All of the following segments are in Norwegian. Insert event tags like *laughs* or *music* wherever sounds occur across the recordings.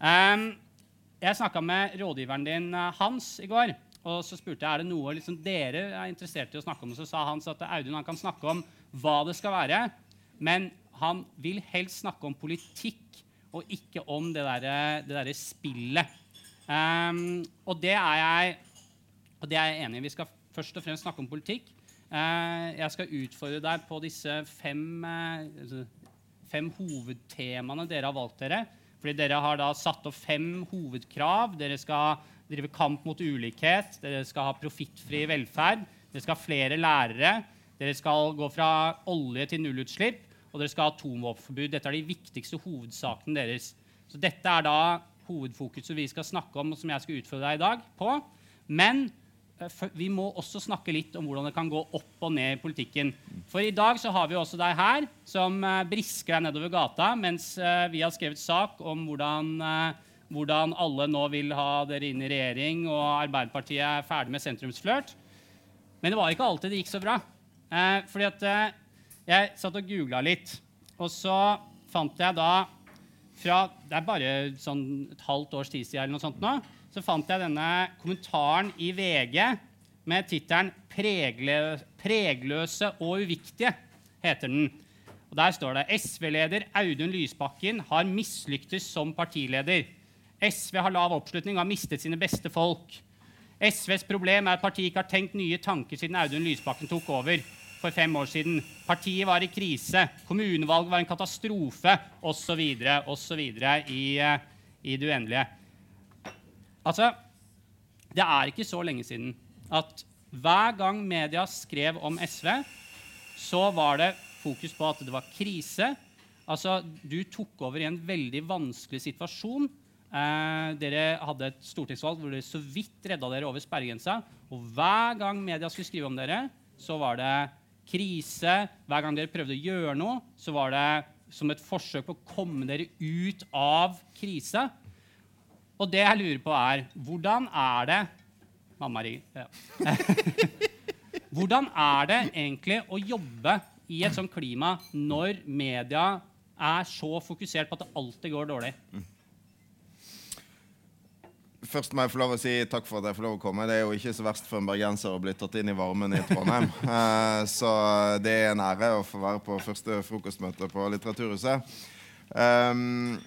Um, jeg snakka med rådgiveren din, eh, Hans, i går. Og så spurte jeg er det noe liksom, dere er interessert i å snakke om. Og så sa Hans at Audun han kan snakke om hva det skal være, men han vil helst snakke om politikk og ikke om det derre der spillet. Um, og det jeg og det er jeg enig i. Vi skal først og fremst snakke om politikk. Uh, jeg skal utfordre deg på disse fem, uh, fem hovedtemaene dere har valgt dere. Fordi dere har da satt opp fem hovedkrav. Dere skal drive kamp mot ulikhet, dere skal ha profittfri velferd, dere skal ha flere lærere, dere skal gå fra olje til nullutslipp, og dere skal ha atomvåpenforbud. Dette er de viktigste hovedsakene deres. Så dette er da hovedfokuset vi skal snakke om, og som jeg skal utfordre deg i dag på. Men vi må også snakke litt om hvordan det kan gå opp og ned i politikken. For i dag så har vi også deg her som eh, brisker deg nedover gata mens eh, vi har skrevet sak om hvordan hvordan alle nå vil ha dere inn i regjering, og Arbeiderpartiet er ferdig med sentrumsflørt. Men det var ikke alltid det gikk så bra. Eh, fordi at eh, jeg satt og googla litt, og så fant jeg da fra Det er bare sånn et halvt års tid siden eller noe sånt nå, så fant jeg denne kommentaren i VG med tittelen 'Pregløse og uviktige'. heter den. Og Der står det SV-leder Audun Lysbakken har mislyktes som partileder. SV har lav oppslutning og har mistet sine beste folk. SVs problem er at partiet ikke har tenkt nye tanker siden Audun Lysbakken tok over for fem år siden. Partiet var i krise, kommunevalget var en katastrofe osv. osv. I, uh, i det uendelige. Altså, det er ikke så lenge siden at hver gang media skrev om SV, så var det fokus på at det var krise. Altså, Du tok over i en veldig vanskelig situasjon Eh, dere hadde et stortingsvalg hvor dere så vidt redda dere over sperregrensa. Og hver gang media skulle skrive om dere, så var det krise. Hver gang dere prøvde å gjøre noe, så var det som et forsøk på å komme dere ut av krise. Og det jeg lurer på, er hvordan er det Mamma ringer. Ja. *laughs* hvordan er det egentlig å jobbe i et sånt klima når media er så fokusert på at det alltid går dårlig? Først må jeg få lov å si takk for at jeg får lov å komme. Det er jo ikke så verst for en bergenser å bli tatt inn i varmen i Trondheim. Uh, *laughs* så det er en ære å få være på første frokostmøte på Litteraturhuset. Um,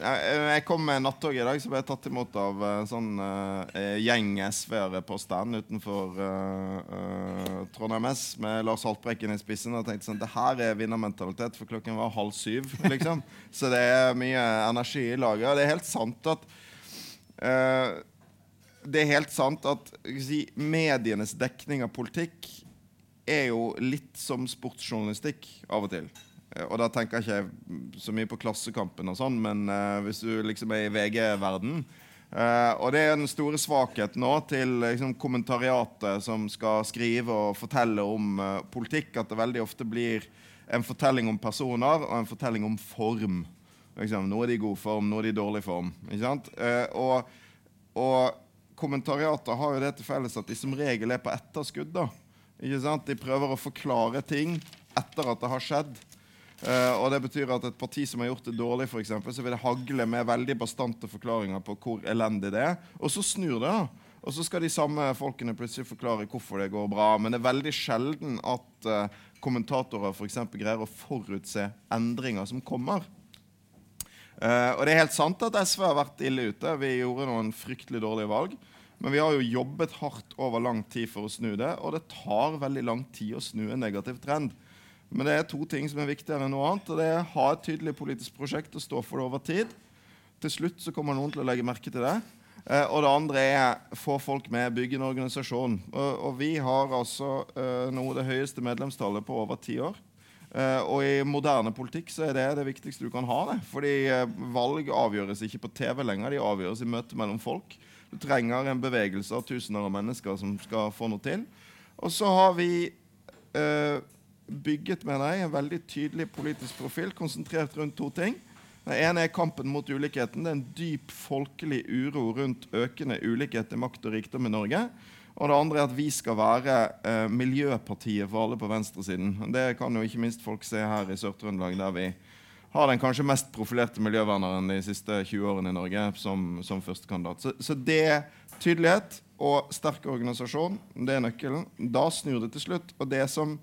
jeg kom med nattog i dag, så ble jeg tatt imot av en sånn uh, gjeng SV-ere på stand utenfor uh, uh, Trondheim S med Lars Haltbrekken i spissen. Og tenkte sånn Det her er vinnermentalitet, for klokken var halv syv. liksom. *laughs* Så det er mye energi i laget. Og det er helt sant at det er helt sant at si, medienes dekning av politikk er jo litt som sportsjournalistikk av og til. Uh, og da tenker jeg ikke så mye på Klassekampen og sånn, men uh, hvis du liksom er i VG-verden Og det er den store svakheten nå til liksom, kommentariatet som skal skrive og fortelle om politikk, at det veldig ofte blir en fortelling om personer og en fortelling om form. Liksom, nå er de i god form, nå er de i dårlig form. Eh, og, og, kommentariater har jo det til felles at de som regel er på etterskudd. da. De prøver å forklare ting etter at det har skjedd. Uh, og det betyr at Et parti som har gjort det dårlig, for eksempel, så vil det hagle med veldig bastante forklaringer på hvor elendig det er. Og så snur det. da. Og så skal de samme folkene plutselig forklare hvorfor det går bra. Men det er veldig sjelden at uh, kommentatorer for eksempel, greier å forutse endringer som kommer. Uh, og det er helt sant at SV har vært ille ute. Vi gjorde noen fryktelig dårlige valg. Men vi har jo jobbet hardt over lang tid for å snu det, og det tar veldig lang tid å snu en negativ trend. Men det er to ting som er viktigere enn noe annet. og Det er ha et tydelig politisk prosjekt og stå for det over tid. Til slutt så kommer noen til å legge merke til det. Uh, og det andre er få folk med, bygge en organisasjon. Og, og vi har altså uh, noe det høyeste medlemstallet på over ti år. Uh, og i moderne politikk så er det det viktigste du kan ha. det. Fordi uh, valg avgjøres ikke på TV lenger, de avgjøres i møte mellom folk. Du trenger en bevegelse av tusener av mennesker som skal få noe til. Og så har vi bygget med deg, en veldig tydelig politisk profil konsentrert rundt to ting. Den ene er kampen mot ulikheten. Det er en dyp folkelig uro rundt økende ulikhet i makt og rikdom i Norge. Og det andre er at vi skal være eh, miljøpartiet for alle på venstresiden. Det kan jo ikke minst folk se her i Sør-Trøndelag, der vi har den kanskje mest profilerte miljøverneren de siste 20 årene i Norge som, som førstekandidat. Så, så det tydelighet og sterk organisasjon, det er nøkkelen. Da snur det til slutt. Og det som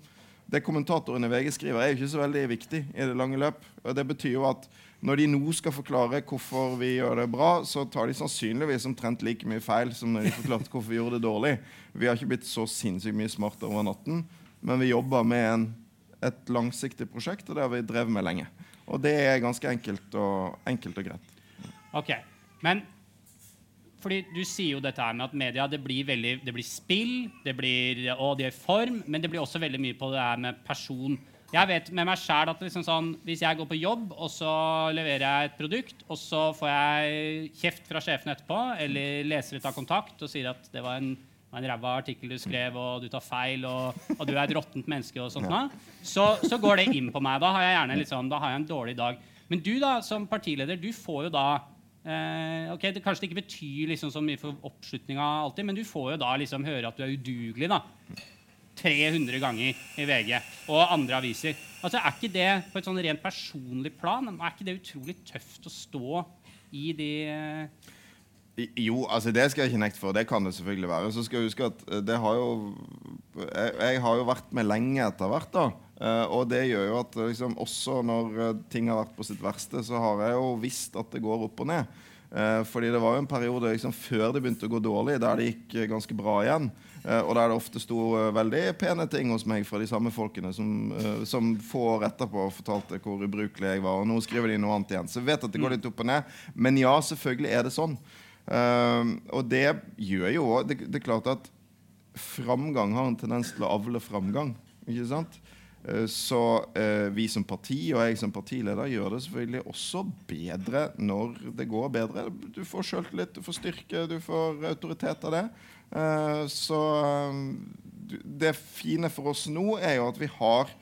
det kommentatorene i VG skriver, er jo ikke så veldig viktig i det lange løp. Og det betyr jo at når de nå skal forklare hvorfor vi gjør det bra, så tar de sannsynligvis omtrent like mye feil som når de forklarte hvorfor vi gjorde det dårlig. Vi har ikke blitt så sinnssykt mye smartere over natten, men vi jobber med en, et langsiktig prosjekt, og det har vi drevet med lenge. Og det er ganske enkelt og, enkelt og greit. Ok, men fordi Du sier jo dette her med at media det blir, veldig, det blir spill, det blir, og det er form, men det blir også veldig mye på det her med person. Jeg vet med meg selv at liksom sånn, Hvis jeg går på jobb og så leverer jeg et produkt, og så får jeg kjeft fra sjefen etterpå, eller leser ut av kontakt og sier at det var en, en ræva artikkel du skrev, og du tar feil, og, og du er et råttent menneske, og sånt, ja. så, så, går det inn på meg. Da har jeg gjerne liksom, da har jeg en dårlig dag. Men du da, som partileder, du får jo da eh, ok, Det kanskje ikke betyr liksom så mye for oppslutninga alltid, men du får jo da liksom høre at du er udugelig. da. 300 ganger i VG og andre aviser. Altså, Er ikke det på et sånn rent personlig plan er ikke det utrolig tøft å stå i de jo, altså det skal jeg ikke nekte for. Det kan det selvfølgelig være. Så skal jeg huske at eh, det har jo Jeg, jeg har jo vært med lenge etter hvert. da uh, Og det gjør jo at liksom, også når ting har vært på sitt verste, så har jeg jo visst at det går opp og ned. Uh, fordi det var jo en periode liksom, før det begynte å gå dårlig, der det gikk ganske bra igjen. Uh, og der det ofte sto veldig pene ting hos meg fra de samme folkene som, som få år etterpå fortalte hvor ubrukelig jeg var. Og nå skriver de noe annet igjen. Så jeg vet at det går litt opp og ned. Men ja, selvfølgelig er det sånn. og det gjør jo òg det, det, er klart at framgang har en tendens til å avle framgang. Ikke sant? Så eh, vi som parti og jeg som partileder gjør det selvfølgelig også bedre når det går bedre. Du får sjøltillit, du får styrke, du får autoritet av det. Eh, så eh, det fine for oss nå er jo at vi har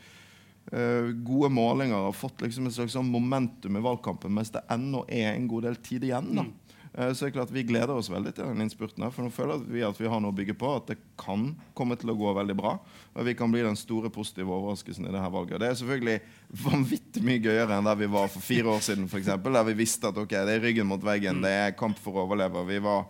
gode målinger og fått liksom et slags sånn momentum i valgkampen mens det ennå er en god del tid igjen. da. Uh, så det er klart Vi gleder oss veldig til den innspurten. her, For nå føler vi at vi har noe å bygge på. At det kan komme til å gå veldig bra. Og vi kan bli den store positive overraskelsen i det her valget. Det er selvfølgelig vanvittig mye gøyere enn der vi var for fire år siden. For eksempel, der vi visste at ok, det er ryggen mot veggen, mm. det er kamp for å overleve. Vi var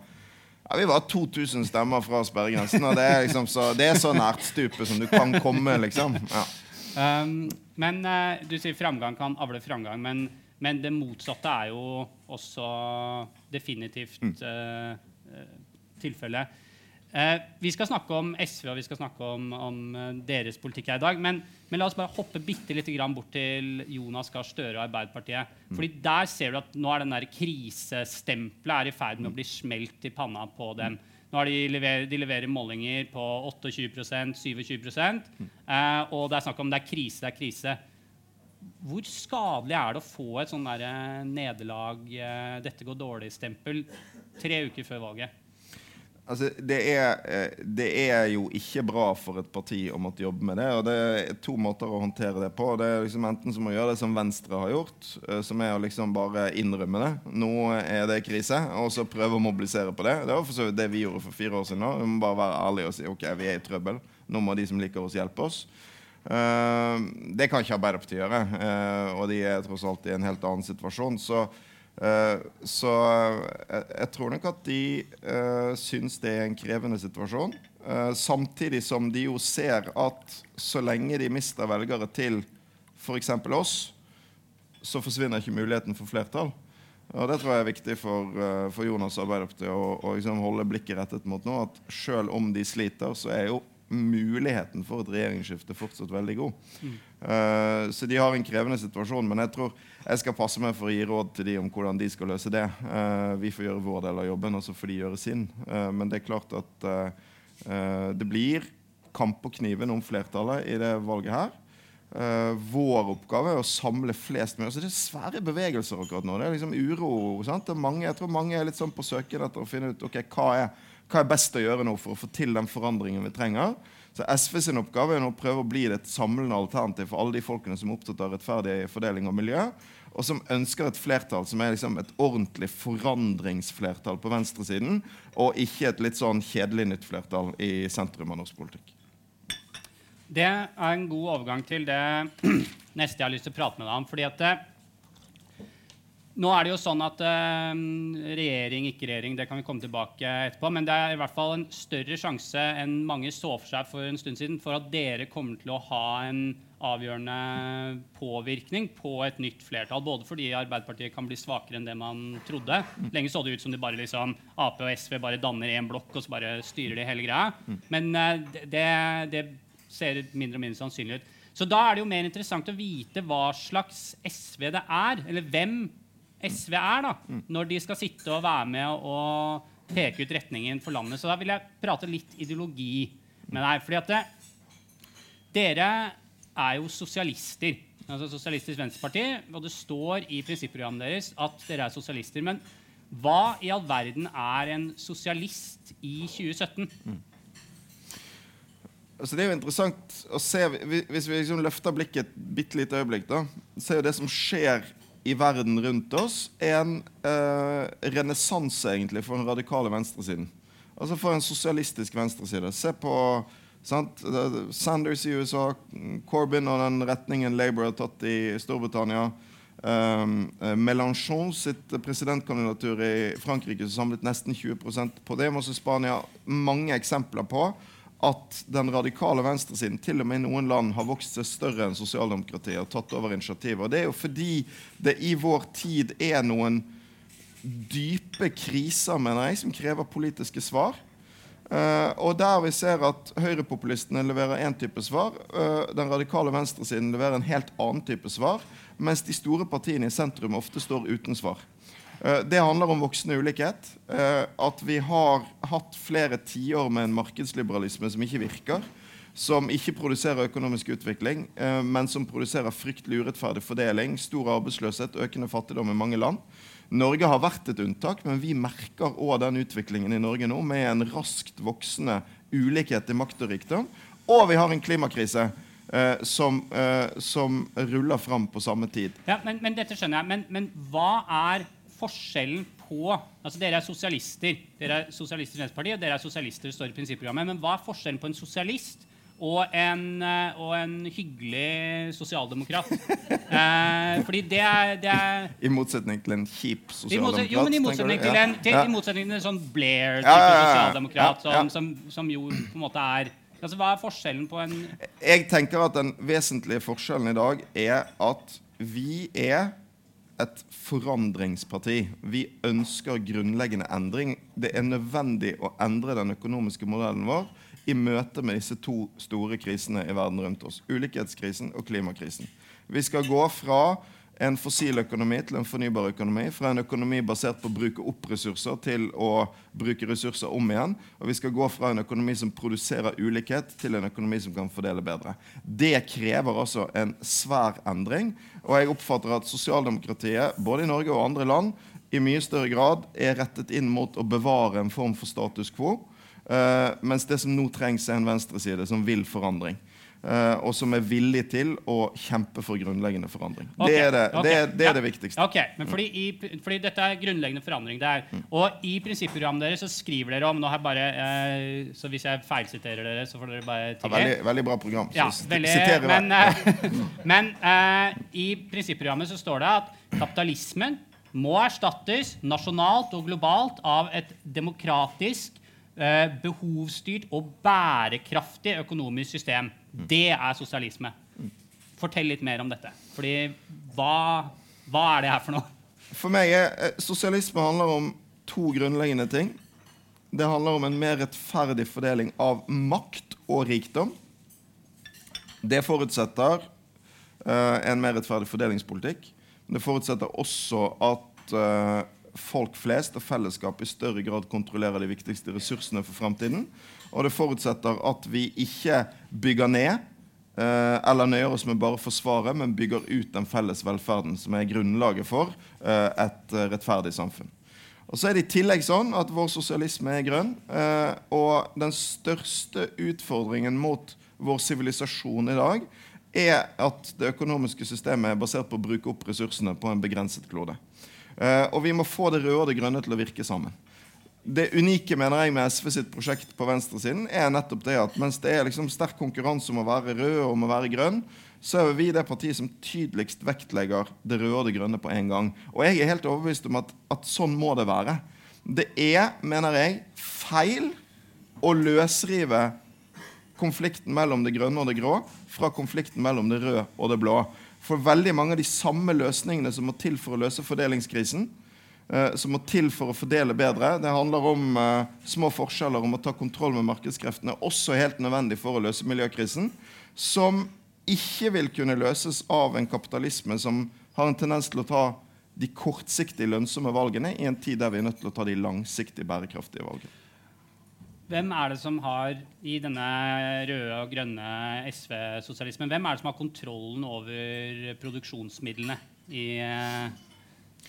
ja, Vi var 2000 stemmer fra sperregrensen, og det er, liksom så, det er så nært stupet som du kan komme. liksom. Ja. Um, men uh, du sier framgang kan avle framgang, men, men, det motsatte er jo også definitivt uh, tilfellet. Uh, vi skal snakke om SV og vi skal snakke om, om eh, deres politikk her i dag. Men, men, la oss bare hoppe bitte litt bort til Jonas Gahr Støre og Arbeiderpartiet. Mm. Fordi Der ser du at nå er den der krisestempelet i ferd med å bli smelt i panna på dem. Nå har de, lever, de leverer målinger på 28% 27 mm. uh, og det er snakk om det er krise, det er krise. Hvor skadelig er det å få et sånn eh, nederlag, eh, dette går dårlig-stempel, tre uker før valget? Altså, det, er, eh, det, er, jo ikke bra for et parti å måtte jobbe med det. og Det er to måter å håndtere det på. Det er liksom Enten så må gjøre det som Venstre har gjort, som er å liksom bare innrømme det. Nå er det krise, og så prøve å mobilisere på det. Det var for så vidt det vi gjorde for fire år siden. Vi må bare være ærlige og si ok, vi er i trøbbel. Nå må de som liker oss, hjelpe oss. Uh, det kan ikke Arbeiderpartiet gjøre, uh, og de er tross alt i en helt annen situasjon. så Eh, så jeg, tror nok at de uh, syns det er en krevende situasjon. Samtidig som de jo ser at så lenge de mister velgere til f.eks. oss, så forsvinner ikke muligheten for flertall. Og Det tror jeg er viktig for, for Jonas og Arbeiderpartiet å, å liksom holde blikket rettet mot nå. At selv om de sliter, så er jo muligheten for et regjeringsskifte fortsatt veldig god. Mm. Uh, så de har en krevende situasjon. Men jeg tror jeg skal passe meg for å gi råd til de om hvordan de skal løse det. Uh, vi får gjøre vår del av jobben, og så får de gjøre sin. Uh, men det er klart at det blir kamp på kniven om flertallet i det valget her. Uh, vår oppgave er å samle flest mulig. Altså, det er svære bevegelser akkurat nå. Det er liksom uro. Er mange, jeg tror mange er litt sånn på søken etter å finne ut ok, hva er hva er best å gjøre nå for å få til den forandringen vi trenger. Så SV sin oppgave er å prøve å bli et samlende alternativ for alle de folkene som er opptatt av rettferdig fordeling og miljø, og som ønsker et flertall som er liksom et ordentlig forandringsflertall på venstresiden, og ikke et litt sånn kjedelig nytt flertall i sentrum av norsk politikk. Det er en god overgang til det *clears throat* neste jeg har lyst til å prate med deg om. fordi at det, nå er det jo sånn at uh, regjering, ikke regjering, det kan vi komme tilbake etterpå. Men det er i hvert fall en større sjanse enn mange så for seg for en stund siden, for at dere kommer til å ha en avgjørende påvirkning på et nytt flertall. Både fordi Arbeiderpartiet kan bli svakere enn det man trodde. Lenge så det ut som de bare liksom, Ap og SV bare danner én blokk og så bare styrer de hele greia. Men uh, det, det ser mindre og mindre sannsynlig ut. Så da er det jo mer interessant å vite hva slags SV det er, eller hvem SV er, da, når de skal sitte og være med og peke ut retningen for landet. Så da vil jeg prate litt ideologi med deg. fordi at det, dere er jo sosialister. Altså Sosialistisk Venstreparti, og det står i prinsipprogrammet deres at dere er sosialister. Men hva i all verden er en sosialist i 2017? Altså det er jo interessant å se, Hvis vi liksom løfter blikket et bitte lite øyeblikk, da, så er jo det som skjer i verden rundt oss, en eh, renessanse egentlig for den radikale venstresiden. Altså for en sosialistisk venstreside. Se på sant? Sanders i USA, Corbyn og den retningen Labour har tatt i Storbritannia. Um, Mélenchon sitt presidentkandidatur i Frankrike som samlet nesten 20% på det. Også Spania mange eksempler på at den radikale venstresiden til og med i noen land har vokst seg større enn sosialdemokratiet og tatt over initiativet. Det er jo fordi det i vår tid er noen dype kriser mener jeg, som krever politiske svar. Uh, og der vi ser at høyrepopulistene leverer én type svar, uh, den radikale venstresiden leverer en helt annen type svar, mens de store partiene i sentrum ofte står uten svar. Uh, det handler om voksende ulikhet. at vi har hatt flere tiår med en markedsliberalisme som ikke virker. Som ikke produserer økonomisk utvikling, men som produserer fryktelig urettferdig fordeling, stor arbeidsløshet, økende fattigdom i mange land. Norge har vært et unntak, men vi merker òg den utviklingen i Norge nå med en raskt voksende ulikhet i makt og rikdom. Og vi har en klimakrise eh, som, eh, som, ruller fram på samme tid. Ja, men, men dette skjønner jeg. Men, men, hva er forskjellen på altså Dere er sosialister. Dere er Sosialistisk Venstreparti, og dere er sosialister, står i prinsipprogrammet. Men hva er forskjellen på en sosialist og en, eh, og en hyggelig sosialdemokrat. *laughs* eh, fordi det er, det er, I motsetning til en kjip sosialdemokrat? Jo, men i motsetning til en, til, ja. i motsetning til en sånn Blair-type ja, ja, sosialdemokrat som, som, som, jo på en måte er altså Hva er forskjellen på en Jeg tenker at den vesentlige forskjellen i dag er at vi er et forandringsparti. Vi ønsker grunnleggende endring. Det er nødvendig å endre den økonomiske modellen vår i møte med disse to store krisene i verden rundt oss. Ulikhetskrisen og klimakrisen. Vi skal gå fra en fossil økonomi til en fornybar økonomi. Fra en økonomi basert på å bruke opp ressurser til å bruke ressurser om igjen. Og vi skal gå fra en økonomi som produserer ulikhet, til en økonomi som kan fordele bedre. Det krever altså en svær endring. Og jeg oppfatter at sosialdemokratiet, både i Norge og andre land, i mye større grad er rettet inn mot å bevare en form for status quo Uh, mens det som nå trengs, er en venstreside som vil forandring. Uh, og som er villig til å kjempe for grunnleggende forandring. Okay, det, er det, okay, det, er, det, er det viktigste. Ok, men fordi, i, fordi, dette er grunnleggende forandring. Der. Mm. Og i prinsipprogrammet deres så skriver dere om nå har bare, uh, så Hvis jeg feilsiterer dere, så får dere bare ja, veldig, veldig, bra program. Ja, veldig, men, *laughs* men i prinsipprogrammet så står det at kapitalismen må erstattes nasjonalt og globalt av et demokratisk Eh, behovsstyrt og bærekraftig økonomisk system. Det er sosialisme. Fortell litt mer om dette. Fordi hva, hva er det her for noe? For meg er eh, Sosialisme handler om to grunnleggende ting. Det handler om en mer rettferdig fordeling av makt og rikdom. Det forutsetter uh, en mer rettferdig fordelingspolitikk. Det forutsetter også at uh, folk flest og fellesskap i større grad kontrollerer de viktigste ressursene for fremtiden. Og det forutsetter at vi ikke bygger ned eh, eller nøyer oss med bare forsvaret, men bygger ut den felles velferden, som er grunnlaget for eh, et eh, rettferdig samfunn. Og så er det i tillegg sånn at Vår sosialisme er grønn. Og den største utfordringen mot vår sivilisasjon i dag er at det økonomiske systemet er basert på å bruke opp ressursene på en begrenset klode. Uh, og vi må få det røde og det grønne til å virke sammen. Det unike mener jeg med SV sitt prosjekt på venstresiden er nettopp det at mens det er liksom sterk konkurranse om å være rød og om å være grønn, så er vi det partiet som tydeligst vektlegger det røde og det grønne på en gang. Og jeg er helt overbevist om at, at sånn må det være. Det er, mener jeg, feil å løsrive konflikten mellom det grønne og det grå fra konflikten mellom det røde og det blå. For veldig mange av de samme løsningene som må til for å løse fordelingskrisen, eh, som må til for å fordele bedre. Det handler om uh, små forskjeller, om å ta kontroll med markedskreftene, også helt nødvendig for å løse miljøkrisen, som ikke vil kunne løses av en kapitalisme som har en tendens til å ta de kortsiktig lønnsomme valgene i en tid der vi er nødt til å ta de langsiktig bærekraftige valgene. Hvem er det som har i denne røde og grønne SV-sosialismen, hvem er det som har kontrollen over produksjonsmidlene i, eh,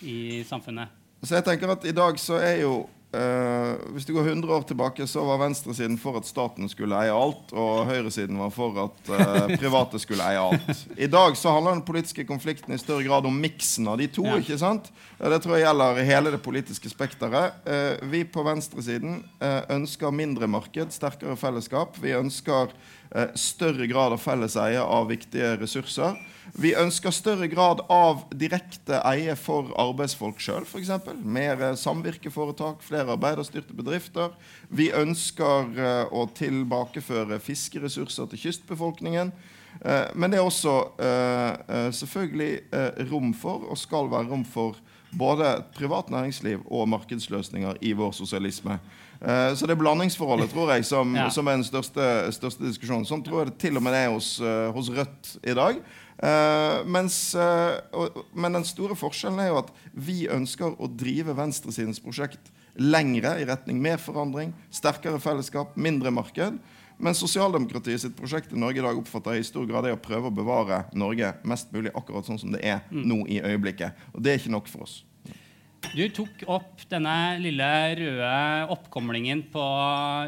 i samfunnet? Så jeg tenker at I dag så er jo Uh, hvis du går 100 år tilbake, så var venstresiden for at staten skulle eie alt, og høyresiden var for at uh, *laughs* private skulle eie alt. I dag så handler den politiske konflikten i større grad om miksen av de to. Ja. ikke sant? Uh, det tror jeg gjelder hele det politiske spekteret. vi på venstresiden ønsker mindre marked, sterkere fellesskap. Vi ønsker større grad av felles eie av viktige ressurser. Vi ønsker større grad av direkte eie for arbeidsfolk sjøl, f.eks. Mer samvirkeforetak, flere arbeiderstyrte bedrifter. Vi ønsker uh, å tilbakeføre fiskeressurser til kystbefolkningen. Men det er også selvfølgelig rom for, og skal være rom for, både privat næringsliv og markedsløsninger i vår sosialisme. Så det er blandingsforholdet tror jeg, som, ja. som er den største, største, diskusjonen. Sånn tror jeg det til og med er hos, hos Rødt i dag. Uh, mens, uh, og, men den store forskjellen er jo at vi ønsker å drive venstresidens prosjekt lengre i retning mer forandring, sterkere fellesskap, mindre marked. Men sosialdemokratiet sitt prosjekt i Norge i dag oppfatter jeg i stor grad er å prøve å bevare Norge mest mulig akkurat sånn som det er mm. nå i øyeblikket. Og det er ikke nok for oss. Du tok opp denne lille røde oppkomlingen på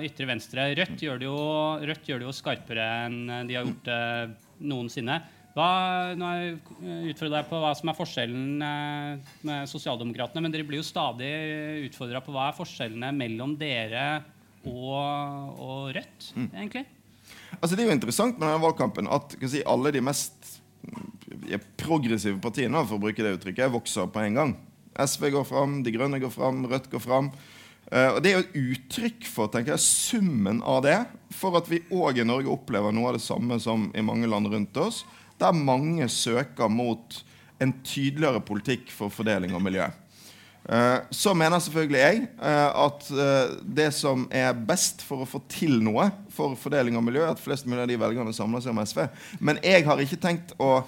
ytre venstre. Rødt gjør det jo, gjør det jo skarpere enn de har gjort det noensinne. Hva, nå har jeg utfordra deg på hva som er forskjellen eh, med Sosialdemokratene, men dere blir jo stadig utfordra på hva er forskjellene mellom dere og, og Rødt, mm. egentlig? Altså Det er jo interessant med denne valgkampen at si, alle de mest progressive partiene for å bruke det uttrykket, vokser på en gang. SV går fram, De Grønne går fram, Rødt går fram. Uh, og Det er jo et uttrykk for tenker jeg, summen av det, for at vi òg i Norge opplever noe av det samme som i mange land rundt oss der mange søker mot en tydeligere politikk for fordeling og miljø. Uh, så mener selvfølgelig jeg uh, at det som er best for å få til noe for fordeling og miljø, er at flest mulig av de velgerne samler seg om SV. Men jeg har ikke tenkt å,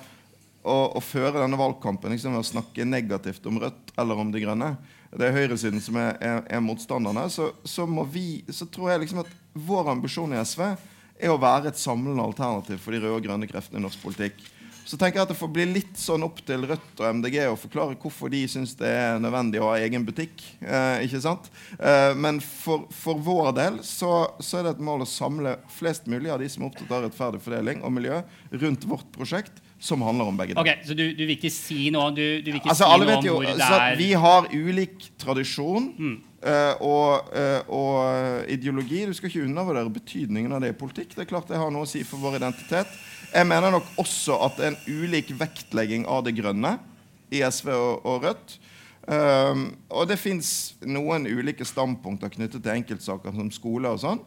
å, føre denne valgkampen liksom, ved å snakke negativt om Rødt eller om De Grønne. Det er høyresiden som er, er, er motstanderne. Så, så, vi, så, tror jeg liksom at vår ambisjon i SV er å være et samlende alternativ for de røde og grønne kreftene i norsk politikk. Så tenker jeg at det får bli litt sånn opp til Rødt og MDG å forklare hvorfor de syns det er nødvendig å ha egen butikk. Eh, ikke sant? Eh, men for, for, vår del så, så, er det et mål å samle flest mulig av de som er opptatt av rettferdig fordeling og miljø, rundt vårt prosjekt. Som handler om begge deler. Okay, så du, du, vil ikke si noe, du, du ikke altså, si noe om jo, hvor det er Vi har ulik tradisjon. Mm. Uh, og, uh, og, ideologi. Du skal ikke undervurdere betydningen av det i politikk. Det er klart det har noe å si for vår identitet. Jeg mener nok også at en ulik vektlegging av det grønne i SV og, og Rødt. Um, og det fins noen ulike standpunkter knyttet til enkeltsaker som skole og sånn.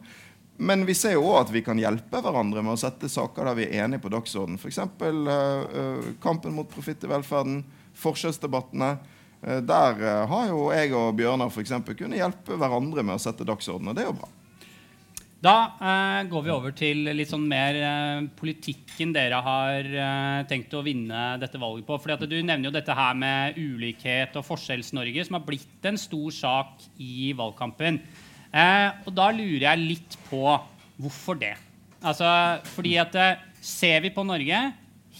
Men vi ser jo òg at vi kan hjelpe hverandre med å sette saker der vi er enige på dagsordenen. F.eks. Uh, uh, kampen mot profitt i velferden, forskjellsdebattene. Uh, der har jo jeg og Bjørnar for eksempel, kunnet hjelpe hverandre med å sette dagsordenen, og det er jo bra. Da eh, går vi over til litt sånn mer eh, politikken dere har eh, tenkt å vinne dette valget på. Fordi Du nevner jo dette her med ulikhet og Forskjells-Norge, som har blitt en stor sak i valgkampen. Eh, og da lurer jeg litt på hvorfor det. Altså, fordi at eh, Ser vi på Norge,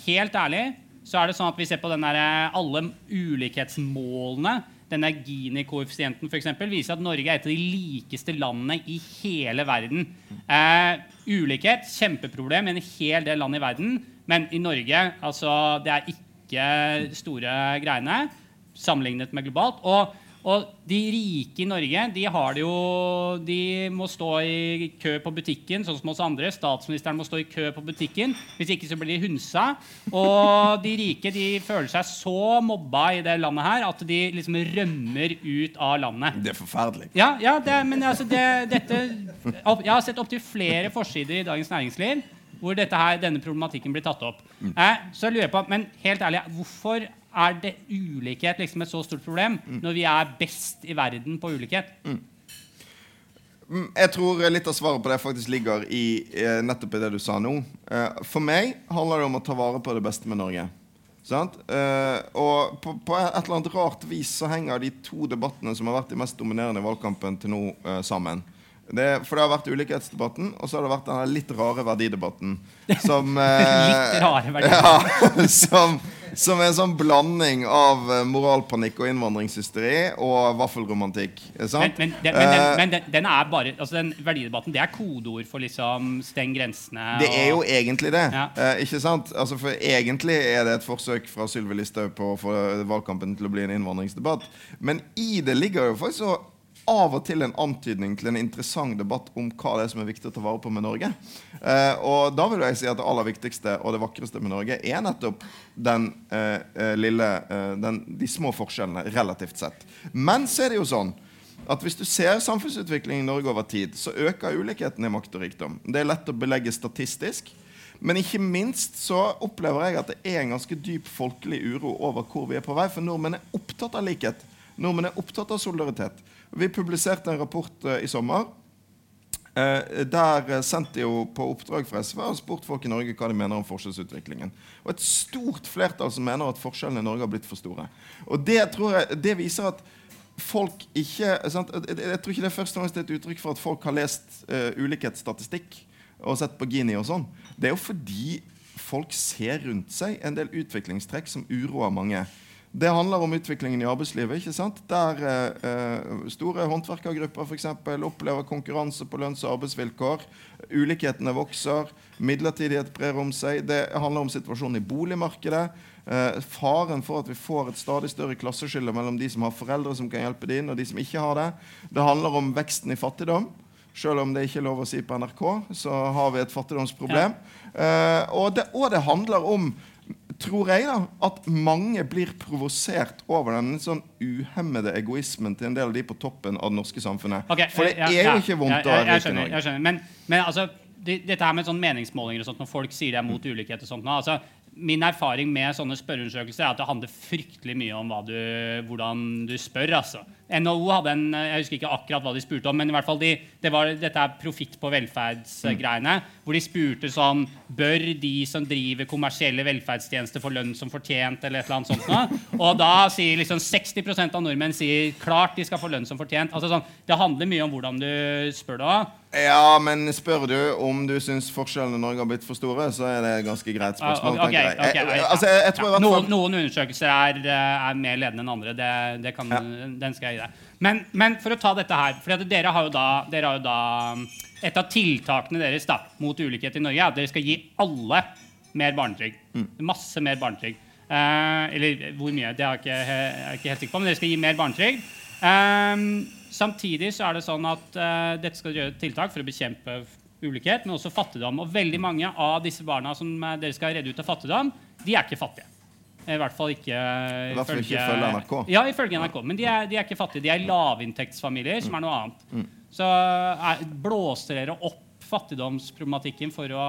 helt ærlig, så er det sånn at vi ser på den der, eh, alle ulikhetsmålene denne Gini-koeffisienten eksempel, viser at Norge er et av de likeste landene i hele verden. Eh, ulikhet kjempeproblem i en hel del land i verden. Men i Norge altså, det er ikke store greiene sammenlignet med globalt. Og, Og de rike i Norge de har det jo De må stå i kø på butikken, sånn som oss andre. Statsministeren må stå i kø på butikken. Hvis ikke så blir de hunsa. Og de rike de føler seg så mobba i det landet her at de liksom rømmer ut av landet. Det er forferdelig. Ja, ja det, men altså det, dette Jeg har sett opptil flere forsider i Dagens Næringsliv hvor her, denne problematikken blir tatt opp. Eh, så jeg lurer på, men helt ærlig, hvorfor er det ulikhet liksom et så stort problem når vi er best i verden på ulikhet? Mm, Jeg tror litt av svaret på det faktisk ligger i eh, nettopp i det du sa nå. Eh, for meg handler det om å ta vare på det beste med Norge. Sant? Eh, og på, på et eller annet rart vis så henger de to debattene som har vært de mest dominerende i valgkampen til nå, eh, sammen. Det, for det har vært ulikhetsdebatten, og så har det vært den litt rare verdidebatten. Som, *laughs* Litt rare verdidebatten. *laughs* Ja, som, som er en sånn blanding av eh, moralpanikk og innvandringshysteri og vaffelromantikk. Men, Sant? men, den, men, den, Eh, men den, den er bare altså den verdidebatten det er kodeord for liksom steng grensene. Det er jo egentlig det. Ja. Eh, ikke sant? Altså, for Egentlig er det et forsøk fra Sylvi Listhaug på å få valgkampen til å bli en innvandringsdebatt. Men i det ligger jo faktisk så av og til en antydning til en interessant debatt om hva det er som er viktig å ta vare på med Norge. Eh, og da vil jeg si at det aller viktigste og det vakreste med Norge er nettopp den eh, eh, lille eh, den, De små forskjellene relativt sett. Men så er det jo sånn at hvis du ser samfunnsutviklingen i Norge over tid, så øker ulikheten i makt og rikdom. Det er lett å belegge statistisk. Men ikke minst så opplever jeg at det er en ganske dyp folkelig uro over hvor vi er på vei. For nordmenn er opptatt av likhet. Nordmenn er opptatt av solidaritet. Vi publiserte en rapport eh, i sommer Eh, der eh, sendte jo på oppdrag fra SV og spurte folk i Norge hva de mener om forskjellsutviklingen. Og et stort flertall som mener at forskjellene i Norge har blitt for store. Og det jeg, det viser at folk ikke sant? Jeg, jeg tror ikke det er først og fremst et uttrykk for at folk har lest uh, ulikhetsstatistikk og sett på Gini og sånn. Det er jo fordi folk ser rundt seg en del utviklingstrekk som uroer mange. Det handler om utviklingen i arbeidslivet. ikke sant? Der eh, eh, store håndverkergrupper for eksempel, opplever konkurranse på lønns- og arbeidsvilkår. Ulikhetene vokser. Midlertidighet brer om seg. Det handler om situasjonen i boligmarkedet. Eh, faren for at vi får et stadig større klasseskille mellom de som har foreldre som kan hjelpe dem, og de som ikke har det. Det handler om veksten i fattigdom. Selv om det ikke er lov å si på NRK, så har vi et fattigdomsproblem. Eh, og, det, og det handler om tror jeg da, at mange blir provosert over den sånn uhemmede egoismen til en del av de på toppen av det norske samfunnet. Okay, For det ja, er ja, jo ikke vondt ja, å jeg- være rik i Norge. Jeg skjønner. Men, men altså, det, dette her med sånn meningsmålinger og sånt, når folk sier de er mot Mm. ulikhet og sånt nå, altså, Min erfaring med sånne spørreundersøkelser er at det handler fryktelig mye om hva du, hvordan du spør. altså. NHO hadde en Jeg husker ikke akkurat hva de spurte om, men i hvert fall de, det var, dette er profitt på velferdsgreiene. Hvor de spurte sånn Bør de som driver kommersielle velferdstjenester få lønn som fortjent? eller et eller annet sånt nå? Og da sier liksom 60% av nordmenn sier klart de skal få lønn som fortjent. altså sånn, Det handler mye om hvordan du spør det òg. Ja, men spør du om du syns forskjellene i Norge har blitt for store, så er det et ganske greit spørsmål. Ah, ok, tenker jeg. ok, Jeg- altså, jeg, jeg noen, noen undersøkelser er, eh, er mer ledende enn andre. Det, det kan, Den skal jeg gi deg. Men, men for å ta dette her for dere har jo da, har jo da Et av tiltakene deres da, mot ulikhet i Norge er at dere skal gi alle mer barnetrygd. Mm. Masse mer barnetrygd. Eh, eller hvor mye, det er jeg ikke, jeg er ikke helt sikker på, men dere skal gi mer barnetrygd. Eh, samtidig så er det sånn at eh, dette skal gjøre tiltak for å bekjempe ulikhet, men også fattigdom. Og veldig mange av disse barna som eh, dere skal redde ut av fattigdom, de er ikke fattige. I hvert fall ikke ifølge NRK. Ja, ifølge NRK. Men de er, de er ikke fattige. De er lavinntektsfamilier, som er noe annet. Mm. Så er, blåser dere opp fattigdomsproblematikken for å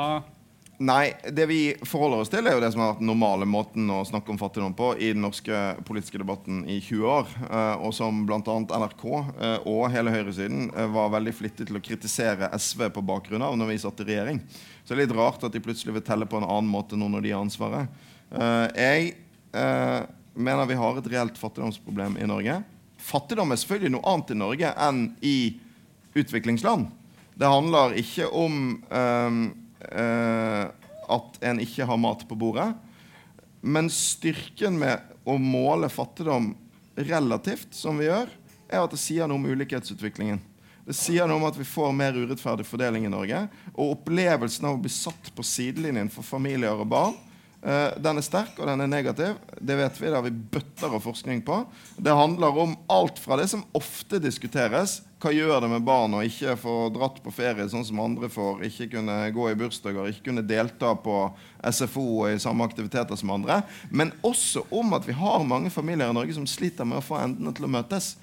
Nei, det vi forholder oss til, er jo det som har vært den normale måten å snakke om fattigdom på i den norske politiske debatten i 20 år, eh, og som bl.a. NRK eh, og hele høyresiden eh, var veldig flittig til å kritisere SV på bakgrunn av når vi satt i regjering. Så det er litt rart at de plutselig vil telle på en annen måte nå når de har ansvaret. Eh, jeg eh, mener vi har et reelt fattigdomsproblem i Norge. Fattigdom er selvfølgelig noe annet i Norge enn i utviklingsland. Det handler ikke om eh, at en ikke har mat på bordet. Men styrken med å måle fattigdom relativt, som vi gjør, er at det sier noe om ulikhetsutviklingen. Det sier noe om at vi får mer urettferdig fordeling i Norge. Og opplevelsen av å bli satt på sidelinjen for familier og barn Eh, den er sterk, og den er negativ. Det vet vi. Det har vi bøtter av forskning på. Det handler om alt fra det som ofte diskuteres. Hva gjør det med barn å ikke få dratt på ferie sånn som andre får? Ikke kunne gå i bursdager, ikke kunne delta på SFO og i samme aktiviteter som andre. Men også om at vi har mange familier i Norge som sliter med å få endene til å møtes.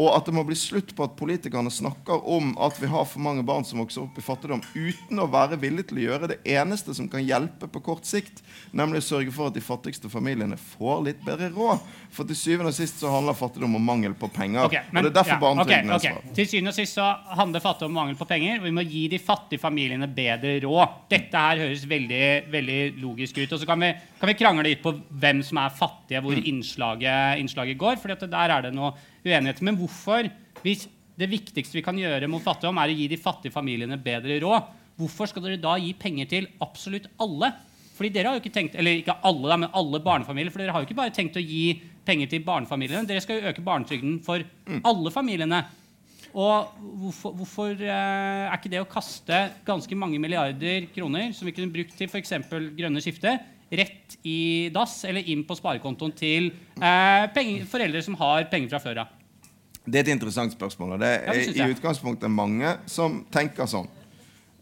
Og at det må bli slutt på at politikerne snakker om at vi har for mange barn som vokser opp i fattigdom, uten å være villige til å gjøre det eneste som kan hjelpe på kort sikt, nemlig å sørge for at de fattigste familiene får litt bedre råd. For til syvende og sist så handler fattigdom om mangel på penger. Okay, men, og det er derfor ja, barnetrygden okay, okay. Til syvende og sist så handler fattigdom om mangel på penger, vi må gi de fattige familiene bedre råd. Dette her høres veldig, veldig logisk ut. Og så kan vi, kan vi krangle litt på hvem som er fattige, hvor mm. innslaget, innslaget går, for der er det noe uenighet. Men hvorfor, hvis det viktigste vi kan gjøre mot fattigdom, er å gi de fattige familiene bedre råd, hvorfor skal dere da gi penger til absolutt alle? Fordi dere har jo ikke tenkt, eller ikke alle, da, men alle barnefamilier. For dere har jo ikke bare tenkt å gi penger til barnefamiliene. Dere skal jo øke barnetrygden for mm. alle familiene. Og hvorfor, hvorfor eh, er ikke det å kaste ganske mange milliarder kroner som vi kunne brukt til f.eks. grønne skifte, rett i dass eller inn på sparekontoen til eh, penger, foreldre som har penger fra før av? Det er et interessant spørsmål. og Det er ja, i utgangspunktet mange som tenker sånn.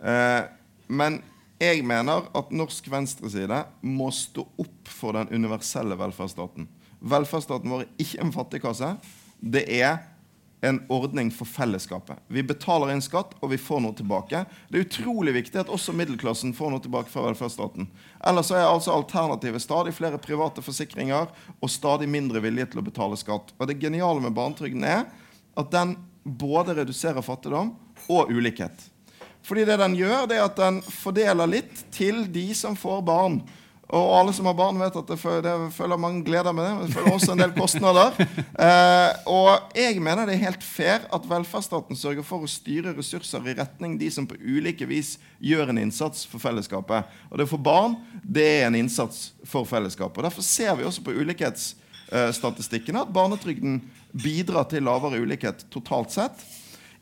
Eh, men jeg mener at norsk venstreside må stå opp for den universelle velferdsstaten. Velferdsstaten vår er ikke en fattigkasse. Det er en ordning for fellesskapet. Vi betaler inn skatt, og vi får noe tilbake. Det er utrolig viktig at også middelklassen får noe tilbake fra velferdsstaten. Ellers er altså alternativet stadig flere private forsikringer og stadig mindre vilje til å betale skatt. Og Det geniale med barnetrygden er at den både reduserer fattigdom og ulikhet. Fordi det den gjør, det er at den fordeler litt til de som får barn. Og alle som har barn, vet at det følger mange gleder med det. Det følger også en del kostnader. *laughs* Eh, og jeg mener det er helt fair at velferdsstaten sørger for å styre ressurser i retning de som på ulike vis gjør en innsats for fellesskapet. Og det for barn, det er en innsats for fellesskapet. Og Derfor ser vi også på ulikhetsstatistikkene at barnetrygden bidrar til lavere ulikhet totalt sett.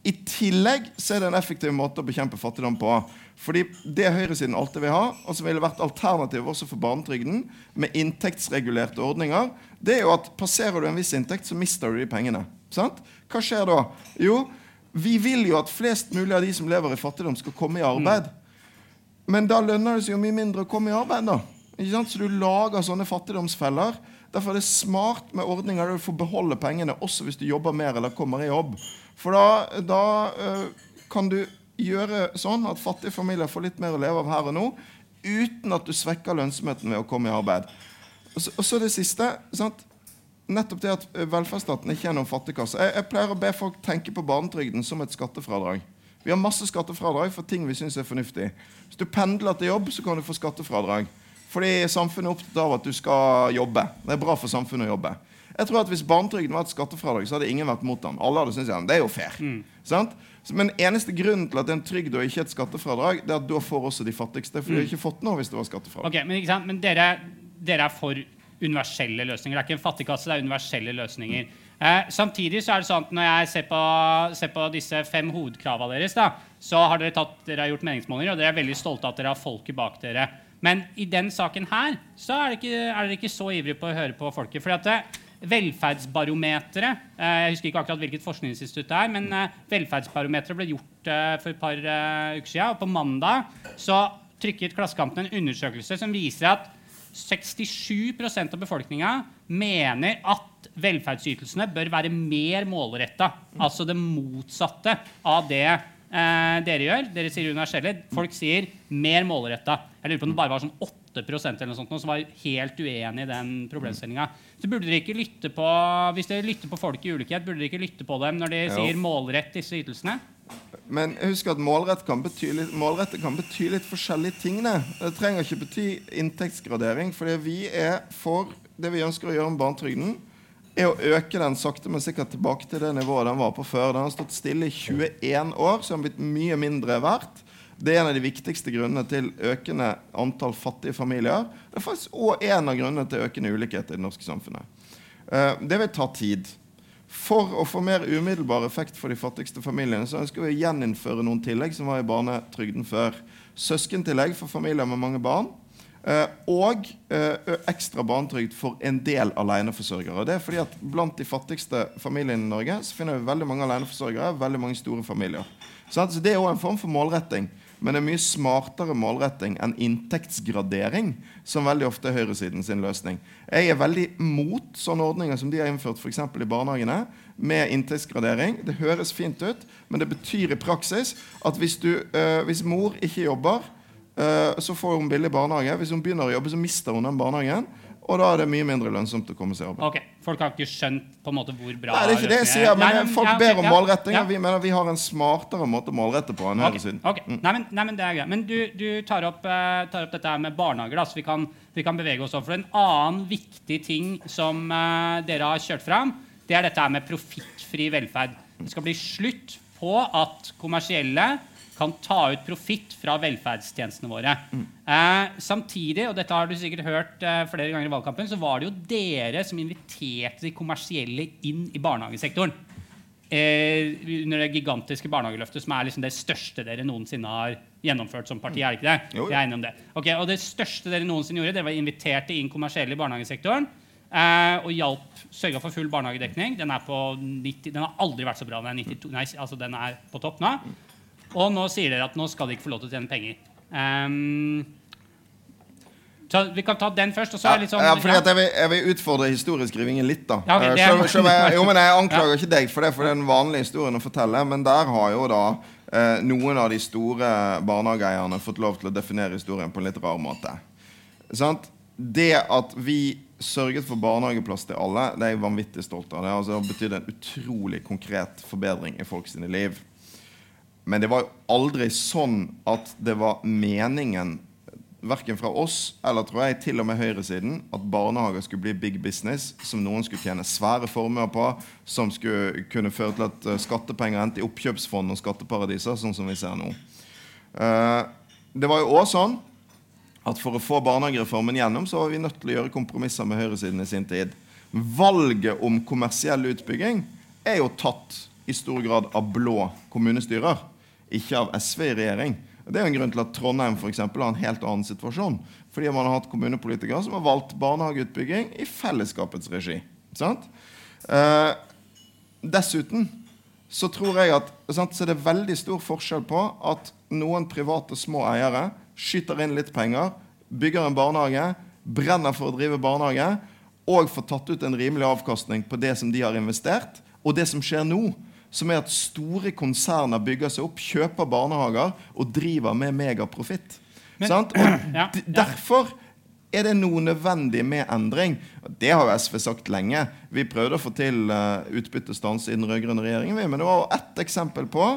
I tillegg så er det en effektiv måte å bekjempe fattigdom på. Fordi det høyresiden alltid vil ha, og som ville vært alternativ også for barnetrygden, med inntektsregulerte ordninger, det er jo at passerer du en viss inntekt, så mister du de pengene. Sant? Hva skjer da? Jo, vi vil jo at flest mulig av de som lever i fattigdom, skal komme i arbeid. Men da lønner det seg jo mye mindre å komme i arbeid. da. Så du lager sånne fattigdomsfeller. Derfor er det smart med ordninger der du får beholde pengene også hvis du jobber mer eller kommer i jobb. For da, da øh, kan du gjøre sånn at fattige familier får litt mer å leve av her og nå, uten at du svekker lønnsomheten ved å komme i arbeid. Og så, og så det siste. Sant? Nettopp det at velferdsstaten ikke er noen fattigkasse. Jeg, jeg, pleier å be folk tenke på barnetrygden som et skattefradrag. Vi har masse skattefradrag for ting vi syns er fornuftig. Hvis du pendler til jobb, så kan du få skattefradrag. Fordi samfunnet er opptatt av at du skal jobbe. Det er bra for samfunnet å jobbe. Jeg tror at Hvis barnetrygden var et skattefradrag, så hadde ingen vært mot den. Alle hadde syntes det er jo fair. Mm. Men eneste grunnen til at det er en trygd og ikke et skattefradrag, det er at da får også de fattigste. For de har mm. ikke fått noe hvis det var skattefradrag. Okay, men, men dere, dere, er for universelle løsninger. Det er ikke en fattigkasse, det er universelle løsninger. Eh, samtidig så er det sånn at når jeg ser på, ser på disse fem hovedkravene deres, da, så har dere, tatt, dere har gjort meningsmålinger, og dere er veldig stolte av at dere har folket bak dere. Men i den saken her så er, ikke, er dere ikke så ivrige på å høre på folket. fordi at det, Velferdsbarometeret eh, Jeg husker ikke akkurat hvilket forskningsinstitutt det er, men eh, Velferdsbarometeret ble gjort eh, for et par uker siden. Og på mandag så trykket Klassekampen en undersøkelse som viser at 67% av befolkninga mener at velferdsytelsene bør være mer målretta. Altså det motsatte av det eh, dere gjør. Dere sier universelle. Folk sier mer målretta. Jeg lurer på om det bare var sånn 8 eller noe sånt, som var helt uenig i den problemstillinga. Så burde dere ikke lytte på Hvis dere lytter på folk i ulikhet, burde dere ikke lytte på dem når de jo. sier målrett disse ytelsene? Men husk at målrett kan bety litt, målrette kan bety litt forskjellige ting. Det trenger ikke bety inntektsgradering. fordi vi er for det vi ønsker å gjøre med barnetrygden, er å øke den sakte, men sikkert tilbake til det nivået den var på før. Den har stått stille i 21 år, så den har blitt mye mindre verdt. Det er en av de viktigste grunnene til økende antall fattige familier. Det er faktisk òg en av grunnene til økende ulikhet i det norske samfunnet. Eh, det vil ta tid. For å få mer umiddelbar effekt for de fattigste familiene så ønsker vi å gjeninnføre noen tillegg som var i barnetrygden før. Søskentillegg for familier med mange barn. Eh, og eh, ekstra barnetrygd for en del aleneforsørgere. Det er fordi at Blant de fattigste familiene i Norge så finner vi veldig mange aleneforsørgere. Veldig mange store familier. Så Det er også en form for målretting. Men det er mye smartere målretting enn inntektsgradering, som veldig ofte er høyresiden sin løsning. Jeg er veldig mot sånne ordninger som de har innført f.eks. i barnehagene, med inntektsgradering. Det høres fint ut, men det betyr i praksis at hvis, du, øh, hvis mor ikke jobber, øh, så får hun billig barnehage. Hvis hun begynner å jobbe, så mister hun den barnehagen. Og da er det mye mindre lønnsomt å komme seg arbeid. Ok, Folk har ikke skjønt på en måte hvor bra Nei, det er ikke det jeg sier, men Nei, folk ja, okay, ber om ja, målretting, ja. og vi mener vi har en smartere måte å målrette på enn Ok, høyresiden. ok. Nei, men, nei, men det er greit. Men du, du tar, opp, uh, tar opp dette her med barnehager, da, så vi kan, vi kan bevege oss over. En annen viktig ting som uh, dere har kjørt fram, det er dette her med profittfri velferd. Det skal bli slutt på at kommersielle kan ta ut profitt fra velferdstjenestene våre. Eh, samtidig, og dette har du sikkert hørt eh, flere ganger i valgkampen, så var det jo dere som inviterte de kommersielle inn i barnehagesektoren. Eh, under det gigantiske barnehageløftet, som er liksom det største dere noensinne har gjennomført som parti. er det ikke det? Jo, Jeg er enig om det. Okay, og det største dere noensinne gjorde, dere var inviterte inn kommersielle i barnehagesektoren. Eh, og hjalp, sørga for full barnehagedekning. Den, er på 90, den har aldri vært så bra. Den er, 92, nei, altså den er på topp nå. Og nå sier dere at nå skal de ikke få lov til å tjene penger. Um, så vi kan ta den først. og så er litt sånn... ja, fordi jeg, vil, jeg vil utfordre historieskrivingen litt. da Ja, okay, Eh, er- selv- selv jeg, Jo, men Jeg *laughs* anklager ikke deg for det, for det er den vanlige historien å fortelle. Men der har jo da eh, noen av de store barnehageeierne fått lov til å definere historien på en litt rar måte. Sant? Det at vi sørget for barnehageplass til alle, det er jeg vanvittig stolt av. Det har altså betydd en utrolig konkret forbedring i folks liv. Men det var jo aldri sånn at det var meningen verken fra oss eller tror jeg til og med høyresiden at barnehager skulle bli big business som noen skulle tjene svære formuer på, som skulle kunne føre til at eh, skattepenger endte i oppkjøpsfond og skatteparadiser, sånn som vi ser nå. Eh, det var jo også sånn at for å få barnehagereformen gjennom, så var vi nødt til å gjøre kompromisser med høyresiden i sin tid. Valget om kommersiell utbygging er jo tatt i stor grad av blå kommunestyrer, ikke av SV i regjering. Det er en grunn til at Trondheim for eksempel, har en helt annen situasjon. Fordi man har hatt kommunepolitikere som har valgt barnehageutbygging i fellesskapets regi. Eh, dessuten så tror jeg at sant, så er veldig stor forskjell på at noen private små eiere skyter inn litt penger, bygger en barnehage, brenner for å drive barnehage, og får tatt ut en rimelig avkastning på det som de har investert, og det som skjer nå, som er at store konserner bygger seg opp, kjøper barnehager og driver med megaprofitt. *clears throat* Ja, ja. derfor er det noe nødvendig med endring. Det har jo SV sagt lenge. Vi prøvde å få til uh, utbyttestans i den rød-grønne regjeringen, men det var jo ett eksempel på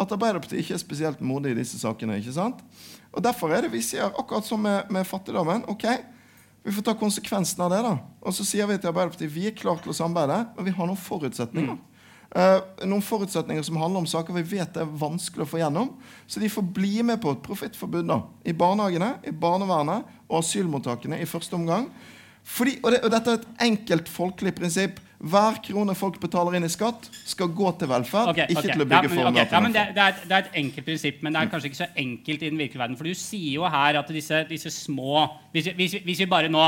at Arbeiderpartiet ikke er spesielt modig i disse sakene. ikke sant? Og Derfor er det vi sier, akkurat som med, med fattigdommen ok, vi får ta konsekvensen av det. da. Og så sier vi til Arbeiderpartiet vi er klare til å samarbeide, men vi har noen forutsetninger. Eh, noen forutsetninger som handler om saker vi vet er vanskelig å få gjennom. Så de får bli med på et profittforbud da, i barnehagene, i barnevernet og asylmottakene i første omgang. Fordi, og, det, og Dette er et enkelt folkelig prinsipp. Hver krone folk betaler inn i skatt, skal gå til velferd, Okay, ikke okay. til å Ja, bygge men, okay. ja, det, det, er, det er et enkelt prinsipp, men det er kanskje ikke så enkelt i den virkelige verden. For du sier jo her at disse, disse små hvis, hvis, hvis vi bare nå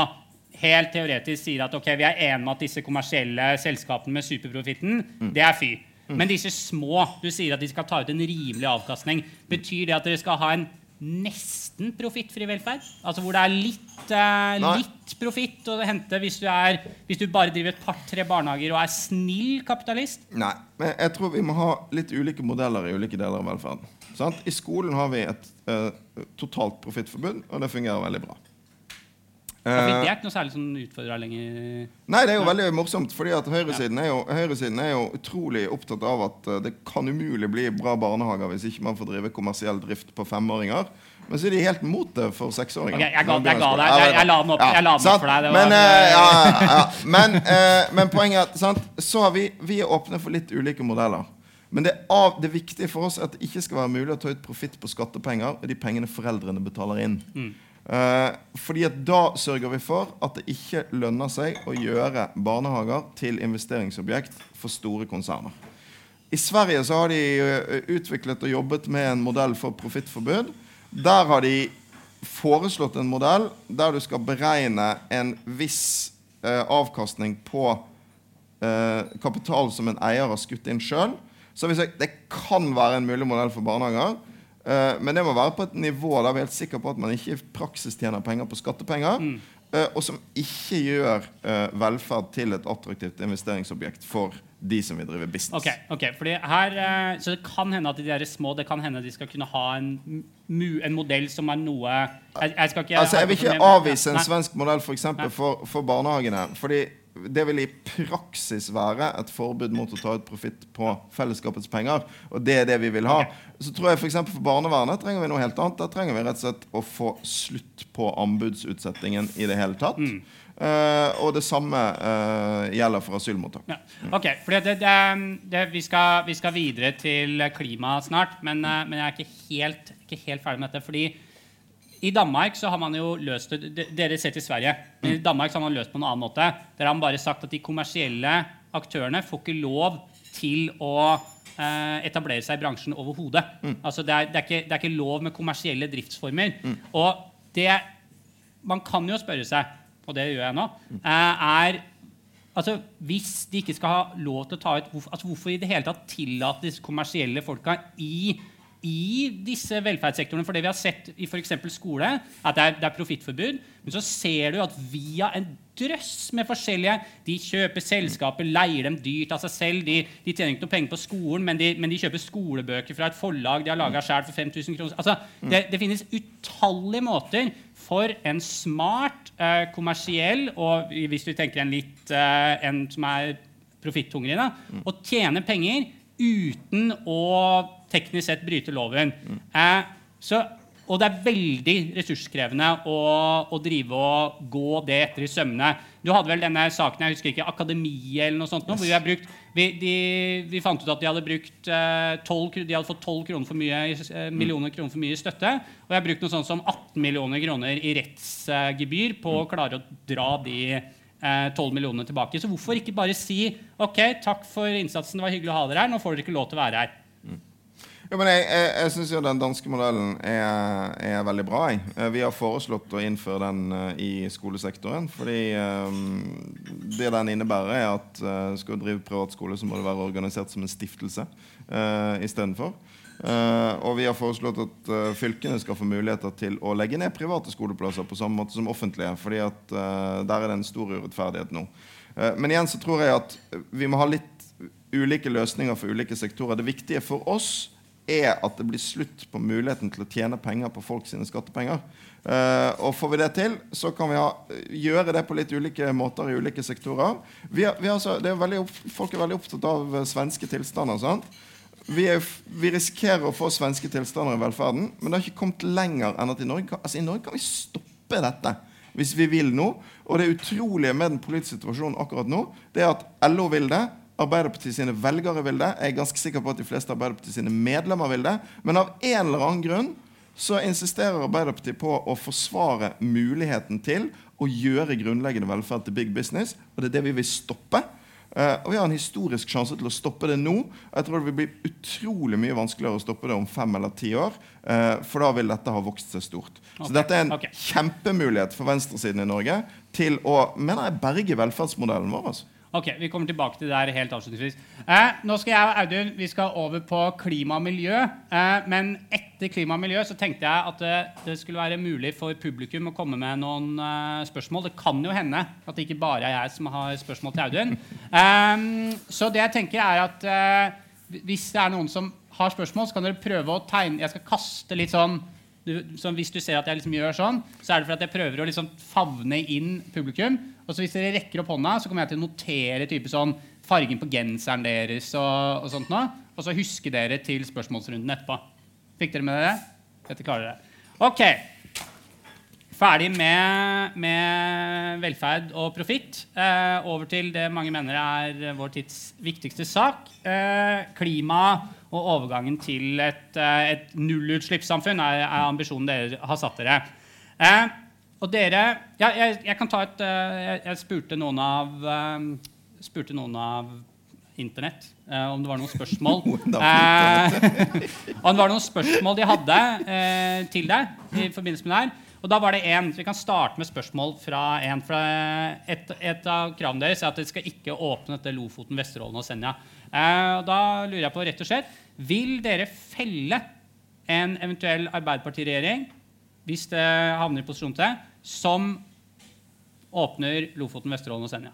helt teoretisk sier at ok, vi er enige med at disse kommersielle selskapene med superprofitten, Mm. det er fy. Men disse små, du sier at de skal ta ut en rimelig avkastning. Betyr det at dere skal ha en nesten profittfri velferd? Altså hvor det er litt, eh, litt profitt å hente hvis du, er, hvis du bare driver et par-tre barnehager og er snill kapitalist? Nei, men jeg tror vi må ha litt ulike modeller i ulike deler av velferden. Sant? I skolen har vi et eh, totalt profittforbund, og det fungerer veldig bra. Eh, det er ikke noe særlig som utfordrer lenger. Nei, det er jo veldig morsomt, fordi at høyresiden er, jo, høyresiden er jo utrolig opptatt av at eh, det kan umulig bli bra barnehager hvis ikke man får drive kommersiell drift på femåringer. Men så er de helt mot det for seksåringer. Ok, jeg ga- jeg ga deg- jeg- jeg la den opp- Ja, la den opp for deg, Men, uh, ja, ja, ja. men, uh, men poenget er at sant? så har vi, vi er åpne for litt ulike modeller. Men det, av, det viktige for oss er at det ikke skal være mulig å ta ut profitt på skattepenger og de pengene foreldrene betaler inn. Mm. Eh, fordi at Da sørger vi for at det ikke lønner seg å gjøre barnehager til investeringsobjekt for store konserner. I Sverige så har de eh, utviklet og jobbet med en modell for profittforbud. Der har de foreslått en modell der du skal beregne en viss eh, avkastning på kapital som en eier har skutt inn sjøl. Så hvis jeg, det kan være en mulig modell for barnehager. Eh, men det må være på et nivå der vi er helt sikre på at man ikke i praksis tjener penger på skattepenger. Mm. og som ikke gjør eh, velferd til et attraktivt investeringsobjekt for de som vil drive business. Ok, ok, fordi her, eh, Så det kan hende at de der små det kan hende de skal kunne ha en, en modell som er noe Jeg, jeg skal ikke Altså, jeg vil ikke avvise en svensk modell for, eksempel, for, for barnehagene. Fordi det vil i praksis være et forbud mot å ta ut profitt på fellesskapets penger. Og det er det vi vil ha. Så tror jeg f.eks. For, for barnevernet trenger vi noe helt annet. Da trenger vi rett og slett å få slutt på anbudsutsettingen i det hele tatt. Mm. Uh, og det samme uh, gjelder for asylmottak. Ja. Ok, fordi det, det, det, vi, skal, vi skal videre til klima snart, men, uh, men jeg er ikke helt, ikke helt ferdig med dette. fordi i Danmark så har man jo løst det Dere ser til Sverige. Men I Danmark så har man løst på en annen måte. Der har man bare sagt at de kommersielle aktørene får ikke lov til å eh, etablere seg i bransjen overhodet. Altså det, det, det er ikke lov med kommersielle driftsformer. Og det man kan jo spørre seg, og det gjør jeg nå, eh, er Altså, Hvis de ikke skal ha lov til å ta ut hvorfor, altså, hvorfor i det hele tatt tillate disse kommersielle folka i, i disse velferdssektorene? For det vi har sett i f.eks. skole, at det er, er profittforbud. Men så ser du at via en drøss med forskjellige De kjøper selskaper, leier dem dyrt av seg selv. De, de tjener ikke noe penger på skolen, men de, men de kjøper skolebøker fra et forlag de har laga sjøl for 5000 kroner. Altså, det, det finnes utallige måter for en smart, eh, kommersiell og hvis du tenker en litt eh, en som er profittungrig, da, å tjene penger uten å teknisk sett bryte loven. Eh, så, og det er veldig ressurskrevende å, å drive og gå det etter i sømmene. Du hadde vel denne saken jeg husker ikke, Akademiet eller noe sånt, nå, hvor vi, har brukt, vi, de, vi fant ut at de hadde, brukt, eh, 12, de hadde fått 12 kroner for mye, eh, millioner kroner for mye i støtte. Og jeg har brukt noe sånt som 18 millioner kroner i rettsgebyr på å klare å dra de eh, 12 millionene tilbake. Så hvorfor ikke bare si OK, takk for innsatsen, det var hyggelig å ha dere her. Nå får dere ikke lov til å være her. Ja, men jeg, jeg, jeg syns jo den danske modellen er, er veldig bra. Jeg. Eh, Vi har foreslått å innføre den eh, i skolesektoren. Fordi um, det den innebærer, er at uh, skal du drive privatskole, så må det være organisert som en stiftelse uh, istedenfor. Uh, og vi har foreslått at uh, fylkene skal få muligheter til å legge ned private skoleplasser på samme måte som offentlige. fordi at uh, der er det en stor urettferdighet nå. Men igjen så tror jeg at vi må ha litt ulike løsninger for ulike sektorer. Det viktige for oss er at det blir slutt på muligheten til å tjene penger på folk sine skattepenger. Uh, og får vi det til, så kan vi ha, gjøre det på litt ulike måter i ulike sektorer. Vi har, vi har så, det er veldig folk er veldig opptatt av eh, svenske tilstander. sant? Vi, er, vi risikerer å få svenske tilstander i velferden, men det har ikke kommet lenger enn at i Norge, altså i Norge kan vi stoppe dette hvis vi vil nå. Og det utrolige med den politiske situasjonen akkurat nå, det er at LO vil det. Arbeiderpartiet sine velgere vil det. Jeg er ganske sikker på at de fleste Arbeiderpartiet sine medlemmer vil det. Men av en eller annen grunn så insisterer Arbeiderpartiet på å forsvare muligheten til å gjøre grunnleggende velferd til big business. Og det er det vi vil stoppe. Uh, og vi har en historisk sjanse til å stoppe det nå. Jeg tror det vil bli utrolig mye vanskeligere å stoppe det om fem eller ti år. Uh, for da vil dette ha vokst seg stort. Okay. Så dette er en okay. kjempemulighet for venstresiden i Norge til å mener jeg, berge velferdsmodellen vår. Altså. Ok, Vi kommer tilbake til det der helt avslutningsvis. Eh, nå skal jeg og Audun vi skal over på klima og miljø. Eh, men etter klima og miljø så tenkte jeg at det, det skulle være mulig for publikum å komme med noen eh, spørsmål. Det kan jo hende at det ikke bare er jeg som har spørsmål til Audun. Eh, så det jeg tenker er at eh, hvis det er noen som har spørsmål, så kan dere prøve å tegne Jeg skal kaste litt sånn du, så hvis du ser at jeg liksom gjør sånn, så er det fordi at jeg prøver å liksom favne inn publikum. Og så hvis dere rekker opp hånda, så kommer jeg til å notere type sånn fargen på genseren deres. Og, og sånt nå. Og så huske dere til spørsmålsrunden etterpå. Fikk dere med dere? Dette klarer dere. Ok. Ferdig med, med velferd og profitt. Eh, over til det mange mener er vår tids viktigste sak. Eh, klima og overgangen til et, eh, et nullutslippssamfunn er, er ambisjonen dere har satt dere. Eh, og dere ja, jeg, jeg kan ta et uh, jeg, jeg spurte noen av eh, spurte noen av Internett uh, om det var noen spørsmål. *laughs* Eh, *laughs* det var noen spørsmål de hadde til deg i forbindelse med det her. Og da var det én. Vi kan starte med spørsmål fra én. Et, et av kravene deres er at dere skal ikke åpne dette Lofoten, Vesterålen og Senja. Og da lurer jeg på rett og slett, Vil dere felle en eventuell Arbeiderpartiregjering hvis det havner i posisjon til, som åpner Lofoten, Vesterålen og Senja?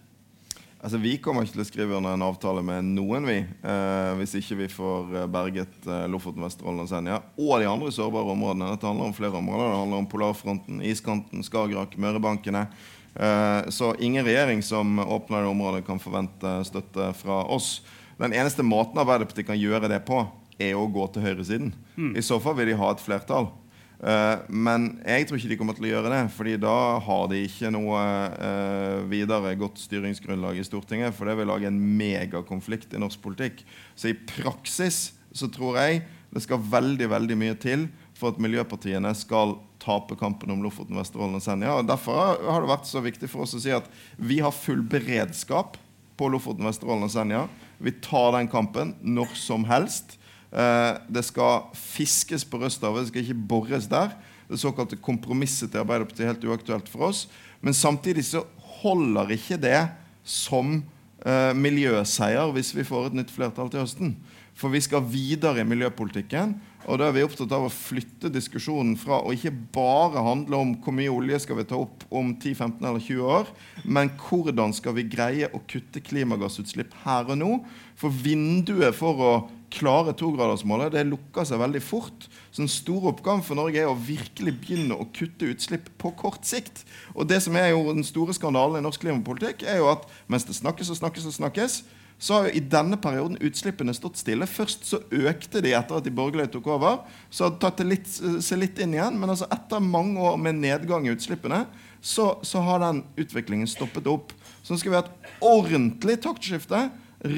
Altså, Vi kommer ikke til å skrive under en avtale med noen, vi, eh, hvis ikke vi får eh, berget eh, Lofoten, Vesterålen og Senja og de andre sårbare områdene. Dette handler om flere områder. Det handler om polarfronten, iskanten, Skagerrak, Mørebankene. Eh, så ingen regjering som åpner det området, kan forvente støtte fra oss. Den eneste måten Arbeiderpartiet kan gjøre det på, er å gå til høyresiden. Mm. I så fall vil de ha et flertall. Uh, men jeg tror ikke de kommer til å gjøre det, fordi da har de ikke noe uh, videre godt styringsgrunnlag i Stortinget. For det vil lage en megakonflikt i norsk politikk. Så i praksis så tror jeg det skal veldig veldig mye til for at miljøpartiene skal tape kampen om Lofoten, Vesterålen og Senja. og Derfor har det vært så viktig for oss å si at vi har full beredskap på Lofoten, Vesterålen og Senja. Vi tar den kampen når som helst. Eh, det skal fiskes på Røsthavet, det skal ikke bores der. Det såkalte kompromisset til Arbeiderpartiet er helt uaktuelt for oss. Men samtidig så holder ikke det som eh, miljøseier hvis vi får et nytt flertall til høsten. For vi skal videre i miljøpolitikken. Og da er vi opptatt av å flytte diskusjonen fra å ikke bare handle om hvor mye olje skal vi ta opp om 10-15 eller 20 år, men hvordan skal vi greie å kutte klimagassutslipp her og nå? For vinduet for å klare togradersmålet det lukker seg veldig fort. Så den store oppgaven for Norge er å virkelig begynne å kutte utslipp på kort sikt. Og det som er jo den store skandalen i norsk klimapolitikk, er jo at mens det snakkes og snakkes og snakkes, så har jo i denne perioden utslippene stått stille. Først så økte de etter at de borgerlige tok over. Så har det tatt litt, seg litt inn igjen. Men altså etter mange år med nedgang i utslippene, så, så har den utviklingen stoppet opp. Så nå skal vi ha et ordentlig taktskifte.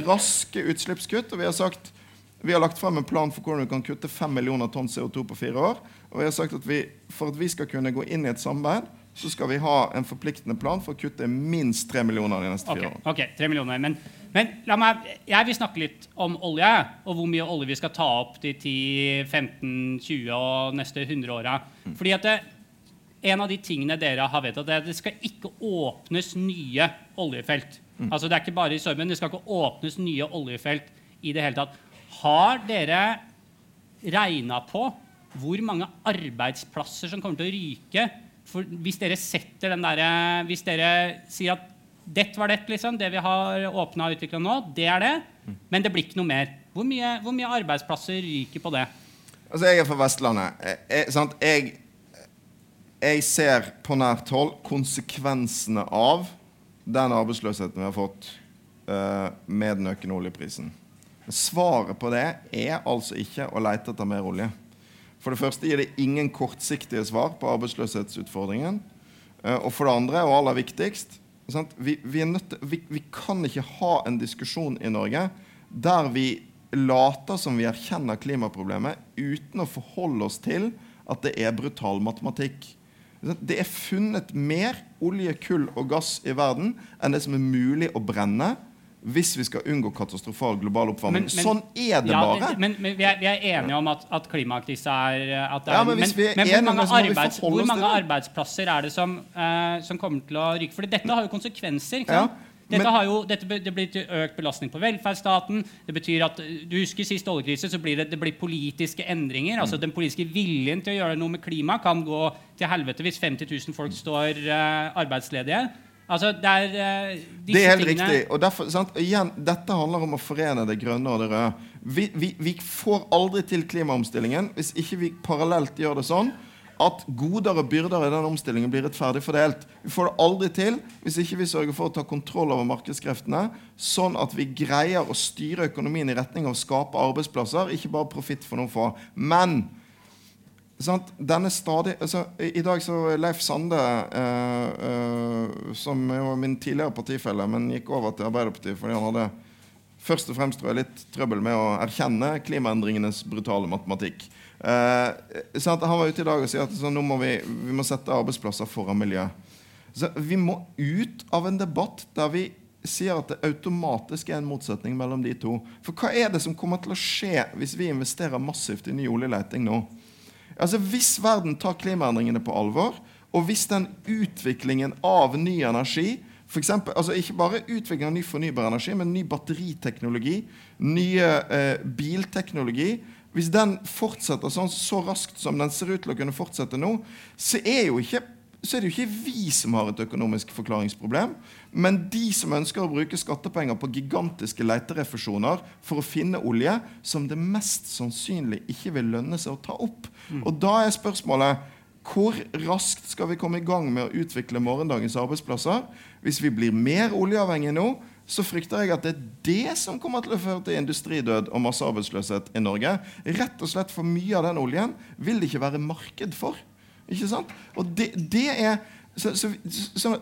Raske utslippskutt. Og vi har sagt vi har lagt frem en plan for hvordan vi kan kutte 5 millioner tonn CO2 på fire år. Og vi har sagt at vi, for at vi skal kunne gå inn i et samarbeid, så skal vi ha en forpliktende plan for å kutte minst 3 millioner de neste fire årene. Ok, 3 millioner. Men, men, la meg, jeg vil snakke litt om olje, og hvor mye olje vi skal ta opp de 10, 15, 20 og neste 100 åra. Mm. Fordi at det, en av de tingene dere har vedtatt, er at det skal ikke åpnes nye oljefelt. Mm. Altså Det er ikke bare i Sørmen, det skal ikke åpnes nye oljefelt i det hele tatt. Har dere regna på hvor mange arbeidsplasser som kommer til å ryke for hvis dere setter den derre Hvis dere sier at dette var det, liksom, det vi har åpna og utvikla nå, det er det, men det blir ikke noe mer. Hvor mye, hvor mye arbeidsplasser ryker på det? Altså, Jeg er fra Vestlandet. Jeg, jeg, jeg ser på nært hold konsekvensene av den arbeidsløsheten vi har fått uh, med den økende oljeprisen. Svaret på det er altså ikke å lete etter mer olje. For det første gir det ingen kortsiktige svar på arbeidsløshetsutfordringen. Eh, og for det andre, og aller viktigst, vi, vi, til, vi, vi, kan ikke ha en diskusjon i Norge der vi later som vi erkjenner klimaproblemet uten å forholde oss til at det er brutal matematikk. Det er funnet mer olje, kull og gass i verden enn det som er mulig å brenne hvis vi skal unngå katastrofal global oppvarming. Men, men, sånn er det ja, bare. Men, men vi, er, vi, er, enige om at, at klimakrisa er, at er ja, Men, hvor, mange, arbeids, hvor mange arbeidsplasser er det som, uh, som, kommer til å ryke? For dette har jo konsekvenser. ikke sant? Ja. Dette, har jo, dette, det blir til økt belastning på velferdsstaten. Det betyr at, du husker Sist oljekrise så blir det, det blir politiske endringer. altså mm. Den politiske viljen til å gjøre noe med klima kan gå til helvete hvis 50 000 folk står uh, arbeidsledige. Altså, det er uh, Det er helt tingene... riktig. og derfor, sant? Igjen, Dette handler om å forene det grønne og det røde. Vi, vi, vi, får aldri til klimaomstillingen hvis ikke vi parallelt gjør det sånn at goder og byrder i den omstillingen blir rettferdig fordelt. Vi får det aldri til hvis ikke vi sørger for å ta kontroll over markedskreftene, sånn at vi greier å styre økonomien i retning av å skape arbeidsplasser, ikke bare profitt for noen få. Men stadig, altså, I dag så Leif Sande, eh, eh, som var min tidligere partifelle, men gikk over til Arbeiderpartiet fordi han hadde først og fremst jeg, litt trøbbel med å erkjenne klimaendringenes brutale matematikk. Eh? Han var ute i dag og sier at så, nå må vi, vi må sette arbeidsplasser foran miljø. Så vi må ut av en debatt der vi sier at det automatisk er en motsetning mellom de to. For hva er det som kommer til å skje hvis vi investerer massivt i ny oljeleting nå? Altså Hvis verden tar klimaendringene på alvor Og hvis den utviklingen av ny energi for eksempel, altså Ikke bare utvikling av ny fornybar energi, men ny batteriteknologi, nye eh, bilteknologi Hvis den fortsetter sånn så raskt som den ser ut til å kunne fortsette nå, så er, jo ikke, så er det jo ikke vi som har et økonomisk forklaringsproblem, men de som ønsker å bruke skattepenger på gigantiske leterefusjoner for å finne olje som det mest sannsynlig ikke vil lønne seg å ta opp. Mm. Og da er spørsmålet hvor raskt skal vi komme i gang med å utvikle morgendagens arbeidsplasser? Hvis vi blir mer oljeavhengige nå, så frykter jeg at det er det som kommer til å føre til industridød og massearbeidsløshet i Norge. Rett og slett for mye av den oljen vil det ikke være marked for. Ikke sant? Og det, det er så, så, så,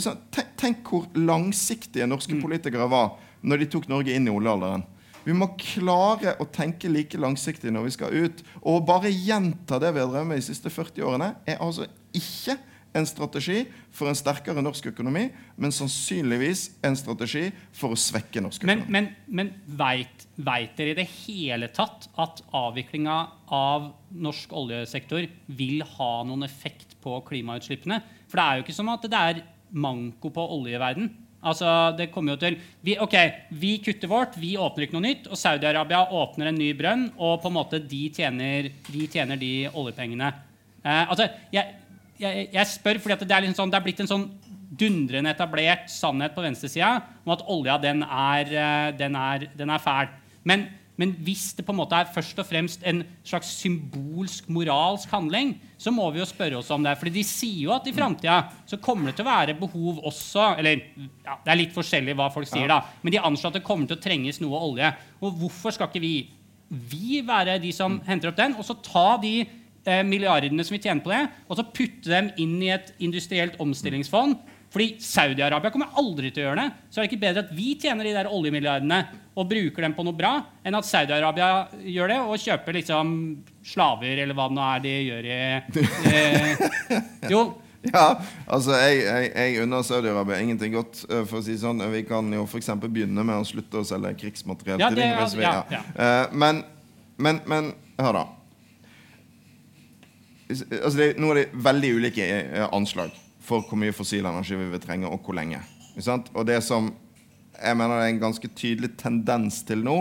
så, Tenk hvor langsiktige norske mm. politikere var når de tok Norge inn i oljealderen. Vi må klare å tenke like langsiktig når vi skal ut. Og bare gjenta det vi har drevet med de siste 40 årene, er altså ikke en strategi for en sterkere norsk økonomi, men sannsynligvis en strategi for å svekke norsk økonomi. Men, men, men veit, veit dere i det hele tatt at avviklinga av norsk oljesektor vil ha noen effekt på klimautslippene? For det er jo ikke som at det er manko på olje i verden. Altså, det kommer jo til vi, Ok, vi kutter vårt, vi åpner ikke noe nytt. Og Saudi-Arabia åpner en ny brønn, og på en måte de tjener de, tjener de oljepengene. Eh, altså, jeg, jeg, jeg, spør fordi det er, liksom sånn, det er blitt en sånn dundrende etablert sannhet på venstresida om at olja den er, eh, den er, den er fæl. Men men hvis det på en måte er først og fremst en slags symbolsk, moralsk handling, så må vi jo spørre oss om det. Fordi de sier jo at i framtida så kommer det til å være behov også Eller ja, det er litt forskjellig hva folk sier, da. Men de anslår at det kommer til å trenges noe olje. Og hvorfor skal ikke vi, vi være de som henter opp den, og så ta de eh, milliardene som vi tjener på det, og så putte dem inn i et industrielt omstillingsfond fordi Saudi-Arabia kommer aldri til å gjøre det. Så er det ikke bedre at vi tjener de der oljemilliardene og bruker dem på noe bra, enn at Saudi-Arabia gjør det og kjøper liksom slaver, eller hva det nå er de gjør i eh, Jo. *laughs* Ja, altså jeg, jeg, jeg unner Saudi-Arabia ingenting godt. Eh, for å si sånn Vi kan jo f.eks. begynne med å slutte å selge krigsmateriell ja, til dem. Ja, ja, ja. Uh, men, men, men hør, da. Altså, det, nå er det veldig ulike eh, anslag for hvor mye fossil energi vi vil trenge, og hvor lenge. Og det som jeg mener det er en ganske tydelig tendens til nå,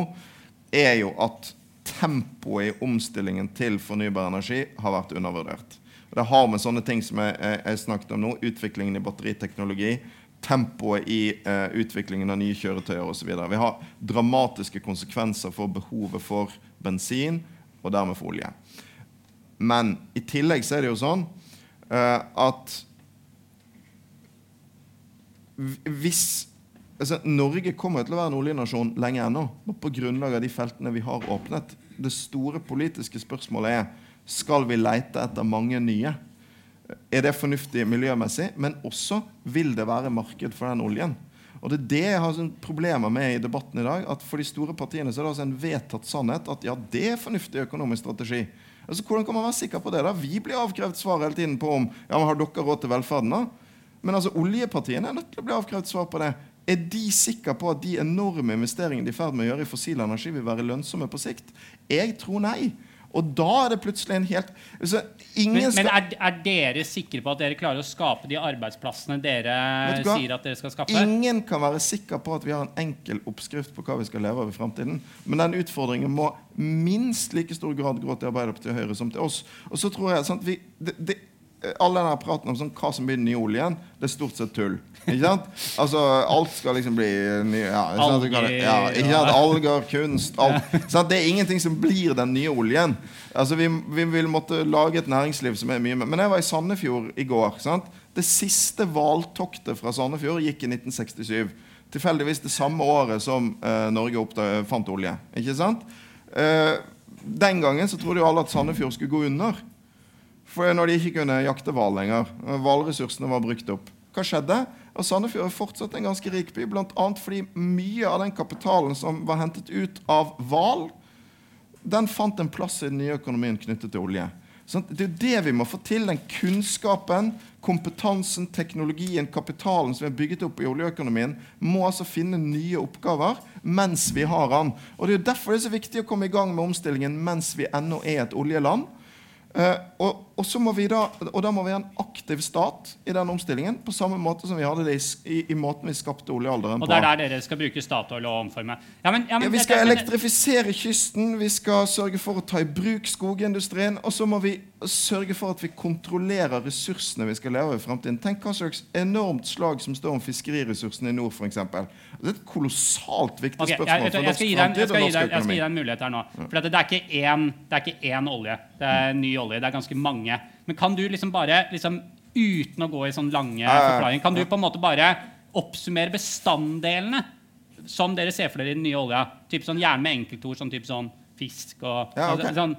er jo at tempoet i omstillingen til fornybar energi har vært undervurdert. Det har med sånne ting som jeg, jeg snakket om nå, utviklingen i batteriteknologi, tempoet i uh, utviklingen av nye kjøretøyer osv. Vi har dramatiske konsekvenser for behovet for bensin og dermed for olje. Men i tillegg så er det jo sånn uh, at hvis altså, Norge kommer til å være en oljenasjon lenge ennå på grunnlag av de feltene vi har åpnet. Det store politiske spørsmålet er skal vi leite etter mange nye. Er det fornuftig miljømessig? Men også vil det være marked for den oljen? Og Det er det jeg har sånn problemer med i debatten i dag. at For de store partiene så er det altså en vedtatt sannhet at ja, det er fornuftig økonomisk strategi. Altså, Hvordan kan man være sikker på det? da? Vi blir avkrevd svar hele tiden på om ja, men har dere råd til velferden. da? Men altså, oljepartiene er nødt til å bli avkrevd svar på det. Er de sikre på at de enorme investeringene de er i ferd med å gjøre i fossil energi, vil være lønnsomme på sikt? Jeg tror nei. Og da er det plutselig en helt altså, Men, men er, er, dere sikre på at dere klarer å skape de arbeidsplassene dere sier at dere skal skape? Ingen kan være sikker på at vi har en enkel oppskrift på hva vi skal leve av i framtiden. Men den utfordringen må minst like stor grad gå til Arbeiderpartiet og Høyre som til oss. Og så tror jeg, sant, vi, det, det, all denne praten om sånn, hva som blir den nye oljen, det er stort sett tull. Ikke sant? Altså, Alt skal liksom bli ny ja, Alger, ja, ikke sant? Alger, kunst alt. *laughs* Det er ingenting som blir den nye oljen. Altså, vi, vi vil måtte lage et næringsliv som er mye mer Men jeg var i Sandefjord i går. Sant? Det siste hvaltoktet fra Sandefjord gikk i 1967. Tilfeldigvis det samme året som uh, Norge oppdag, fant olje. Ikke sant? Uh, den gangen så trodde jo alle at Sandefjord skulle gå under. For når de ikke kunne jakte hval lenger, hvalressursene var brukt opp, hva skjedde? Og Sandefjord er fortsatt en ganske rik by, bl.a. fordi mye av den kapitalen som var hentet ut av hval, den fant en plass i den nye økonomien knyttet til olje. Så det er det vi må få til. Den kunnskapen, kompetansen, teknologien, kapitalen som er bygget opp i oljeøkonomien, må altså finne nye oppgaver mens vi har den. Og Det er derfor det er så viktig å komme i gang med omstillingen mens vi ennå er et oljeland. Eh, og, og, så må vi da, og da må vi ha en aktiv stat i den omstillingen, på samme måte som vi hadde det i, i, måten vi skapte oljealderen på. Og det er der dere skal bruke Statoil og omforme? Ja, men, ja, men, ja, vi skal elektrifisere kysten, vi skal sørge for å ta i bruk skogindustrien, og så må vi sørge for at vi kontrollerer ressursene vi skal leve av i fremtiden. Tenk hva slags enormt slag som står om fiskeriressursene i nord, f.eks. Det er et kolossalt viktig okay, spørsmål jeg, jeg, jeg, for den, jeg, skal gi. Jeg skal gi deg en mulighet her nå. For det er ikke én, olje. Det er ny olje. Det er ganske mange. Men kan du liksom bare, liksom, uten å gå i sånn lange forklaringer, kan du på en måte bare oppsummere bestanddelene som dere ser for dere i den nye olja? Typ sånn, gjerne med enkeltord, sånn typ sånn fisk og ja, okay. sånn,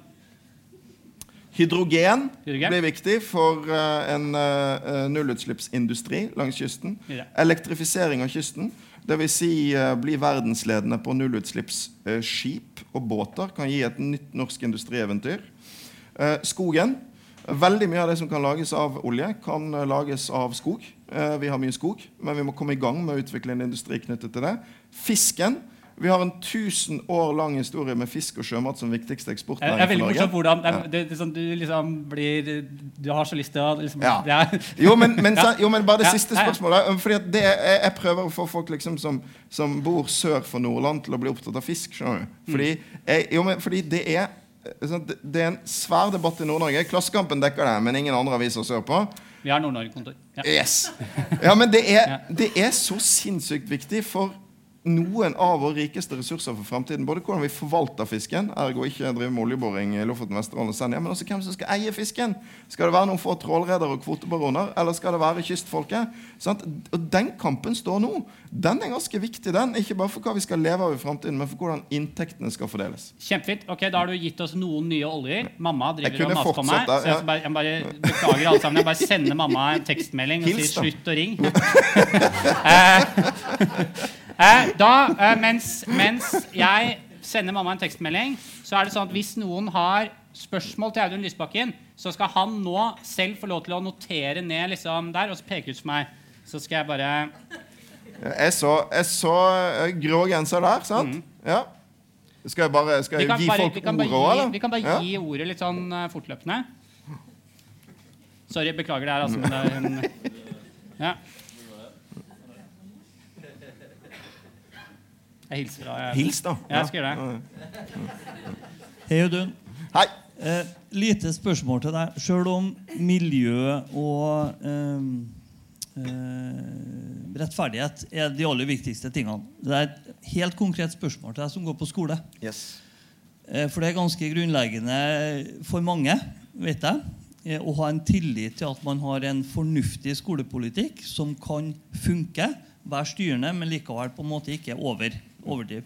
Hydrogen, Hydrogen, blir viktig for uh, en uh, nullutslippsindustri langs kysten. Ja. Elektrifisering av kysten. Dvs. Si, bli verdensledende på nullutslippsskip og båter. Kan gi et nytt norsk industrieventyr. Eh, skogen. Veldig mye av det som kan lages av olje, kan eh, lages av skog. Eh, vi har mye skog, men vi må komme i gang med å utvikle en industri knyttet til det. Fisken. Vi har en 1000 år lang historie med fisk og sjømat som viktigste eksportnæring for Norge. Hvordan, det, det, det, sånn, du, liksom blir, du har så lyst til å liksom, ja. jo, men, men, *laughs* ja. jo, men, bare det ja. siste spørsmålet. Fordi det, jeg, jeg, prøver å få folk liksom, som, som, bor sør for Nordland, til å bli opptatt av fisk. du? Fordi, mm. jeg, jo, fordi det er Eh, det er en svær debatt i Nord-Norge. Klassekampen dekker det, men ingen andre aviser sørpå. Vi har Nord-Norge-kontor. Ja. Yes. ja, men det er, det er så sinnssykt viktig for noen av våre rikeste ressurser for fremtiden. Både hvordan vi forvalter fisken, ergo ikke drive med oljeboring i Lofoten, Vesterålen og Senja, men også hvem som skal eie fisken. Skal det være noen få trålredere og kvotebaroner, eller skal det være kystfolket? Sant? og Den kampen står nå. Den er ganske viktig, den. Ikke bare for hva vi skal leve av i fremtiden, men for hvordan inntektene skal fordeles. Kjempefint. Ok, Da har du gitt oss noen nye oljer. Mamma driver og maser på meg. Så jeg, bare, jeg bare beklager alle sammen. Jeg bare sender mamma en tekstmelding og sier 'slutt å ringe'. *laughs* Eh, Eh, da, eh, mens, mens, jeg sender mamma en tekstmelding, så er det sånn at hvis noen har spørsmål til Audun Lysbakken, så skal han nå selv få lov til å notere ned liksom der, og så peke ut for meg. Så skal jeg bare Jeg så, jeg så uh, grå genser der, sant? Mm. Ja. Skal jeg bare skal jeg gi bare, folk ordet òg, eller? Vi kan bare ja. gi ordet litt sånn uh, fortløpende. Sorry, beklager det her, altså. Det er en, *laughs* ja. Jeg hilser da. Jeg, Hils, da. Ja, jeg skal gjøre det. Hei, Audun. Hei. Eh, lite spørsmål til deg. Sjøl om miljø og eh, eh, rettferdighet er de aller viktigste tingene. Det er et helt konkret spørsmål til deg som går på skole. Yes. Eh, for det er ganske grunnleggende for mange, vet jeg, eh, å ha en tillit til at man har en fornuftig skolepolitikk som kan funke, være styrende, men likevel på en måte ikke over overdrive.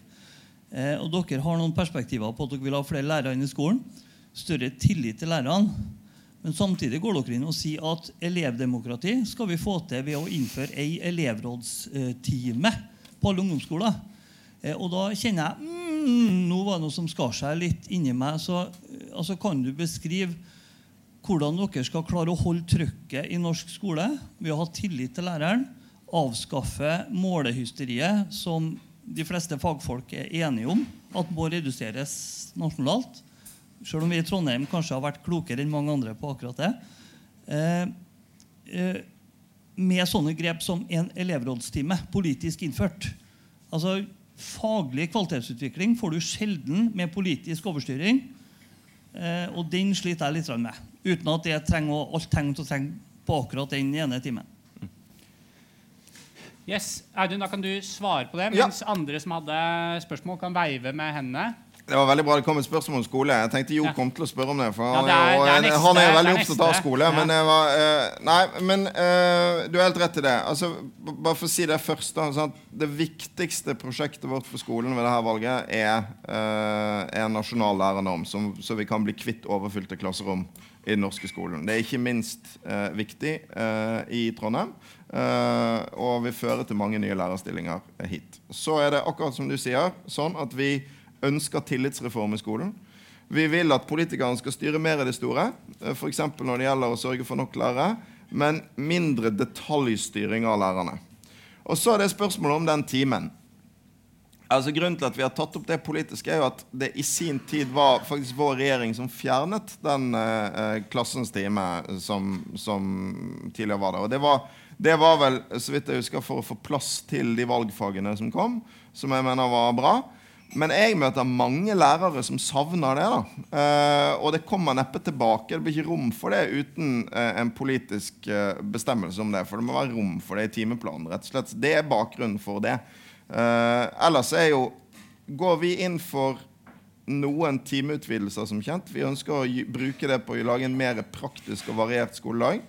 Eh, og dere har noen perspektiver på at dere vil ha flere lærere inn i skolen. Større tillit til lærerne. Men samtidig går dere inn og sier at elevdemokrati skal vi få til ved å innføre ei elevrådstime på alle ungdomsskoler. Eh, og da kjenner jeg mm, nå var det noe som skar seg litt inni meg. Så eh, altså, kan du beskrive hvordan dere skal klare å holde trykket i norsk skole ved å ha tillit til læreren, avskaffe målehysteriet som de fleste fagfolk er enige om at må reduseres nasjonalt. Selv om vi i Trondheim kanskje har vært klokere enn mange andre på akkurat det. Eh, eh, med sånne grep som en elevrådstime, politisk innført. Altså, Faglig kvalitetsutvikling får du sjelden med politisk overstyring. Eh, og den sliter jeg litt med. Uten at det trenger alt trenger å trenge på akkurat den ene timen. Yes, Audun, Da kan du svare på det, mens ja. andre som hadde spørsmål, kan veive med hendene. Det var veldig bra det kom et spørsmål om skole. Jeg tenkte Jo ja. kom til å spørre om det. For ja, det er, det er neste, han er veldig opptatt av skole. Men, var, uh, nei, men uh, du har helt rett i det. Altså, bare for å si det først da, sånn Det viktigste prosjektet vårt for skolen ved dette valget er uh, en nasjonal lærernorm, som, så vi kan bli kvitt overfylte klasserom i den norske skolen. Det er ikke minst viktig i Trondheim. Uh, og vil føre til mange nye lærerstillinger hit. Så er det akkurat som du sier, sånn at vi ønsker tillitsreform i skolen. Vi vil at politikerne skal styre mer i det store, uh, f.eks. når det gjelder å sørge for nok lærere, men mindre detaljstyring av lærerne. Og så er det spørsmålet om den timen. Altså Grunnen til at vi har tatt opp det politiske, er jo at det i sin tid var faktisk vår regjering som fjernet den eh, klassens time som, som, tidligere var der. Og det var, det var, vel, så vidt jeg husker, for å få plass til de valgfagene som kom, som jeg mener var bra. Men jeg møter mange lærere som savner det. da. Eh, og det kommer neppe tilbake. Det blir ikke rom for det uten eh, en politisk eh, bestemmelse om det. For det må være rom for det i timeplanen. rett og slett. Det er bakgrunnen for det. Uh, ellers er jo Går vi inn for noen timeutvidelser, som kjent. Vi ønsker å bruke det på å lage en mer praktisk og variert skoledag.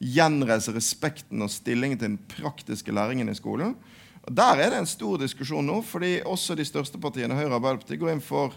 Gjenreise respekten og stillingen til den praktiske læringen i skolen. Og Der er det en stor diskusjon nå, fordi også de største partiene, Høyre og Arbeiderpartiet, går inn for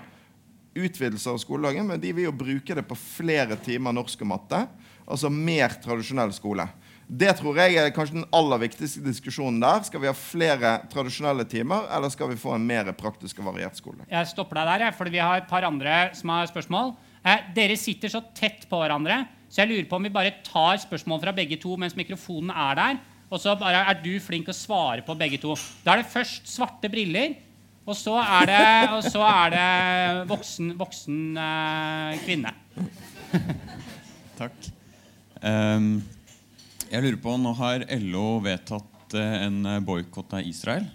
utvidelser av skoledagen, men de vil jo bruke det på flere timer norsk og matte. Altså mer tradisjonell skole. Det tror jeg er kanskje den aller viktigste diskusjonen der. Skal vi ha flere tradisjonelle timer, eller skal vi få en mer praktisk og variert skole? Jeg stopper deg der, for vi har et par andre som har spørsmål. Eh, dere sitter så tett på hverandre, så jeg lurer på om vi bare tar spørsmål fra begge to mens mikrofonen er der. Og så er du flink å svare på begge to. Da er det først svarte briller, og så er det, så er det voksen, voksen eh, kvinne. *laughs* Takk. Um jeg lurer på, Nå har LO vedtatt eh, en eh, boikott av Israel.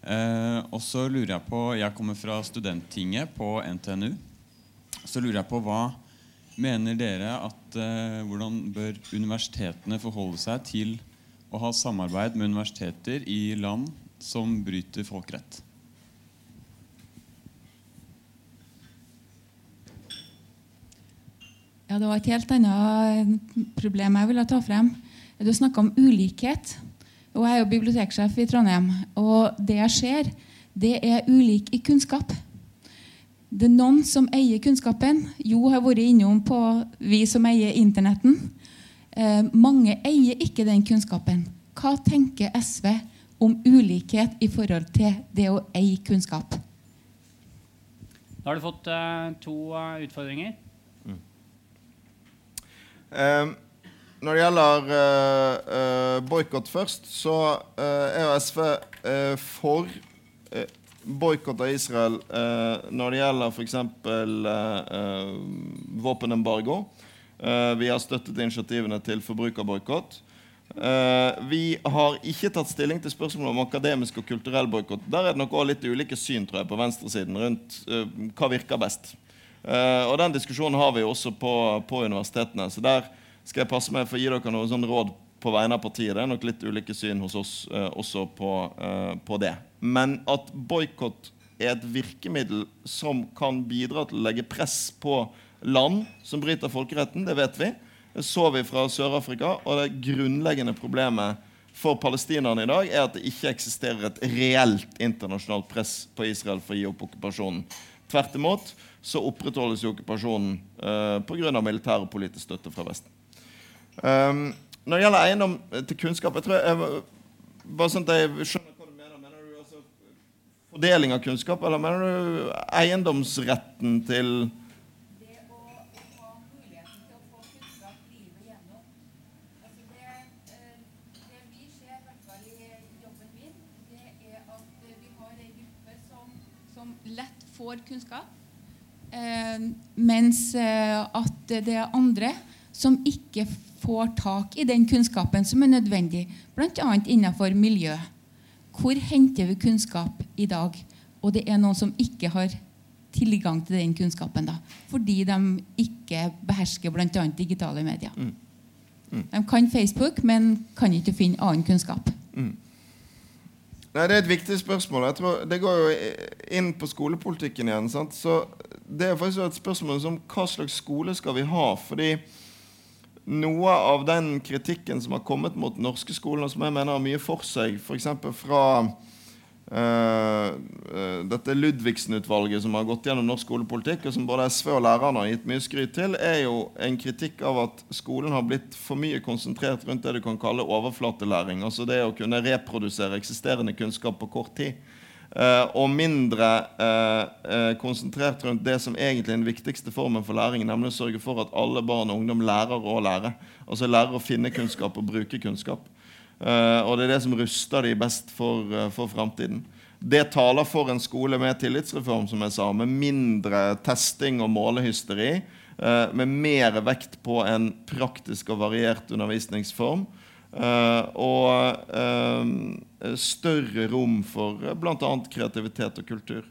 Uh, og så lurer Jeg på, jeg kommer fra Studenttinget på NTNU. Så lurer jeg på hva mener dere at eh, Hvordan bør universitetene forholde seg til å ha samarbeid med universiteter i land som bryter folkerett? Ja, Det var et helt annet problem jeg ville ta frem. Du snakka om ulikhet. Og Jeg er jo biblioteksjef i Trondheim. Og det jeg ser, det er ulik i kunnskap. Det er noen som eier kunnskapen. Jo har vært innom på vi som eier Internetten. Eh, mange eier ikke den kunnskapen. Hva tenker SV om ulikhet i forhold til det å eie kunnskap? Da har du fått uh, to uh, utfordringer. Um, når det gjelder uh, uh, boikott først, så uh, er jo SV uh, for uh, boikott av Israel når det gjelder f.eks. Eh, våpenembargo. vi har støttet initiativene til forbrukerboikott. vi har ikke tatt stilling til spørsmålet om akademisk og kulturell boikott. Der er det nok også litt ulike syn tror jeg, på venstresiden rundt hva virker best. og Den diskusjonen har vi også på, på universitetene. så der skal jeg passe meg for å gi dere noen sånn råd på vegne av partiet. Det er nok litt ulike syn hos oss eh, også på, eh, på, det. Men at boikott er et virkemiddel som kan bidra til å legge press på land som bryter folkeretten, det vet vi. Det så vi fra Sør-Afrika. Og det grunnleggende problemet for palestinerne i dag er at det ikke eksisterer et reelt internasjonalt press på Israel for å gi opp okkupasjonen. Tvert imot så opprettholdes jo okkupasjonen eh, pga. militær og politisk støtte fra Vesten. Um, når det gjelder eiendom til kunnskap jeg tror jeg, bare sånn at jeg skjønner hva du mener. Mener du altså fordeling av kunnskap, eller mener du eiendomsretten til eh, får kunnskap. Eh, mens eh, at det er andre som ikke får tak i den kunnskapen som er nødvendig, bl.a. innenfor miljø. Hvor henter vi kunnskap i dag? Og det er noen som ikke har tilgang til den kunnskapen. da, Fordi de ikke behersker bl.a. digitale medier. Mm. Mm. De kan Facebook, men kan ikke finne annen kunnskap. Mm. Nei, Det er et viktig spørsmål. Jeg tror Det går jo inn på skolepolitikken igjen. Sant? Så Det er faktisk et spørsmål om hva slags skole skal vi ha. fordi noe av den kritikken som har kommet mot den norske skolen, og som jeg mener har mye for seg, f.eks. fra uh, dette Ludvigsen-utvalget som har gått gjennom norsk skolepolitikk, og som både SV og lærerne har gitt mye skryt til, er jo en kritikk av at skolen har blitt for mye konsentrert rundt det du kan kalle overflatelæring. Altså det å kunne reprodusere eksisterende kunnskap på kort tid. Uh, og mindre uh, uh, konsentrert rundt det som egentlig er den viktigste formen for læring, nemlig å sørge for at alle barn og ungdom lærer å lære. Altså lærer å finne kunnskap og bruke kunnskap. og det er det som ruster de best for, for framtiden. Det taler for en skole med tillitsreform, som jeg sa, med mindre testing og målehysteri. eh, med mer vekt på en praktisk og variert undervisningsform. Eh, og eh, større rom for uh, bl.a. kreativitet og kultur.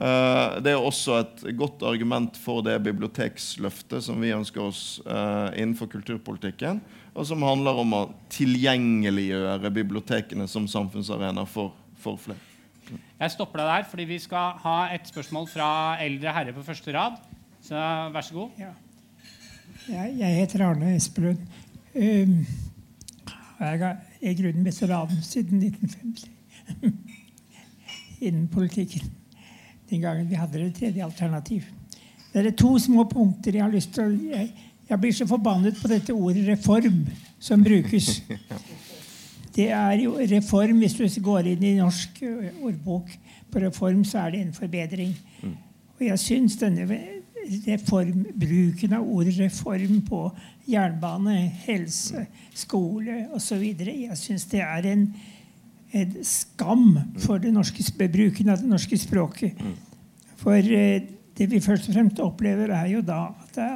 Eh, det er også et godt argument for det biblioteksløftet som vi ønsker oss eh, innenfor kulturpolitikken, og som handler om å tilgjengeliggjøre bibliotekene som samfunnsarena for, for flere. Jeg stopper deg der, fordi vi skal ha et spørsmål fra eldre herre på første rad. Så vær så god. Ja. Jeg, jeg heter Arne Espelund. Um, jeg er i grunnen veteran siden 1950 *laughs* innen politikken. Den gangen vi hadde det tredje alternativ. Det er to små punkter jeg har lyst til å Jeg, jeg blir så forbannet på dette ordet 'reform' som brukes. *laughs* Det er jo reform Hvis du går inn i norsk ordbok på reform, så er det en forbedring. Og jeg syns denne reform, bruken av ordet reform på jernbane, helse, skole osv. Jeg syns det er en, en skam for det norske, bruken av det norske språket. For eh, det vi først og fremst opplever, er jo da at det,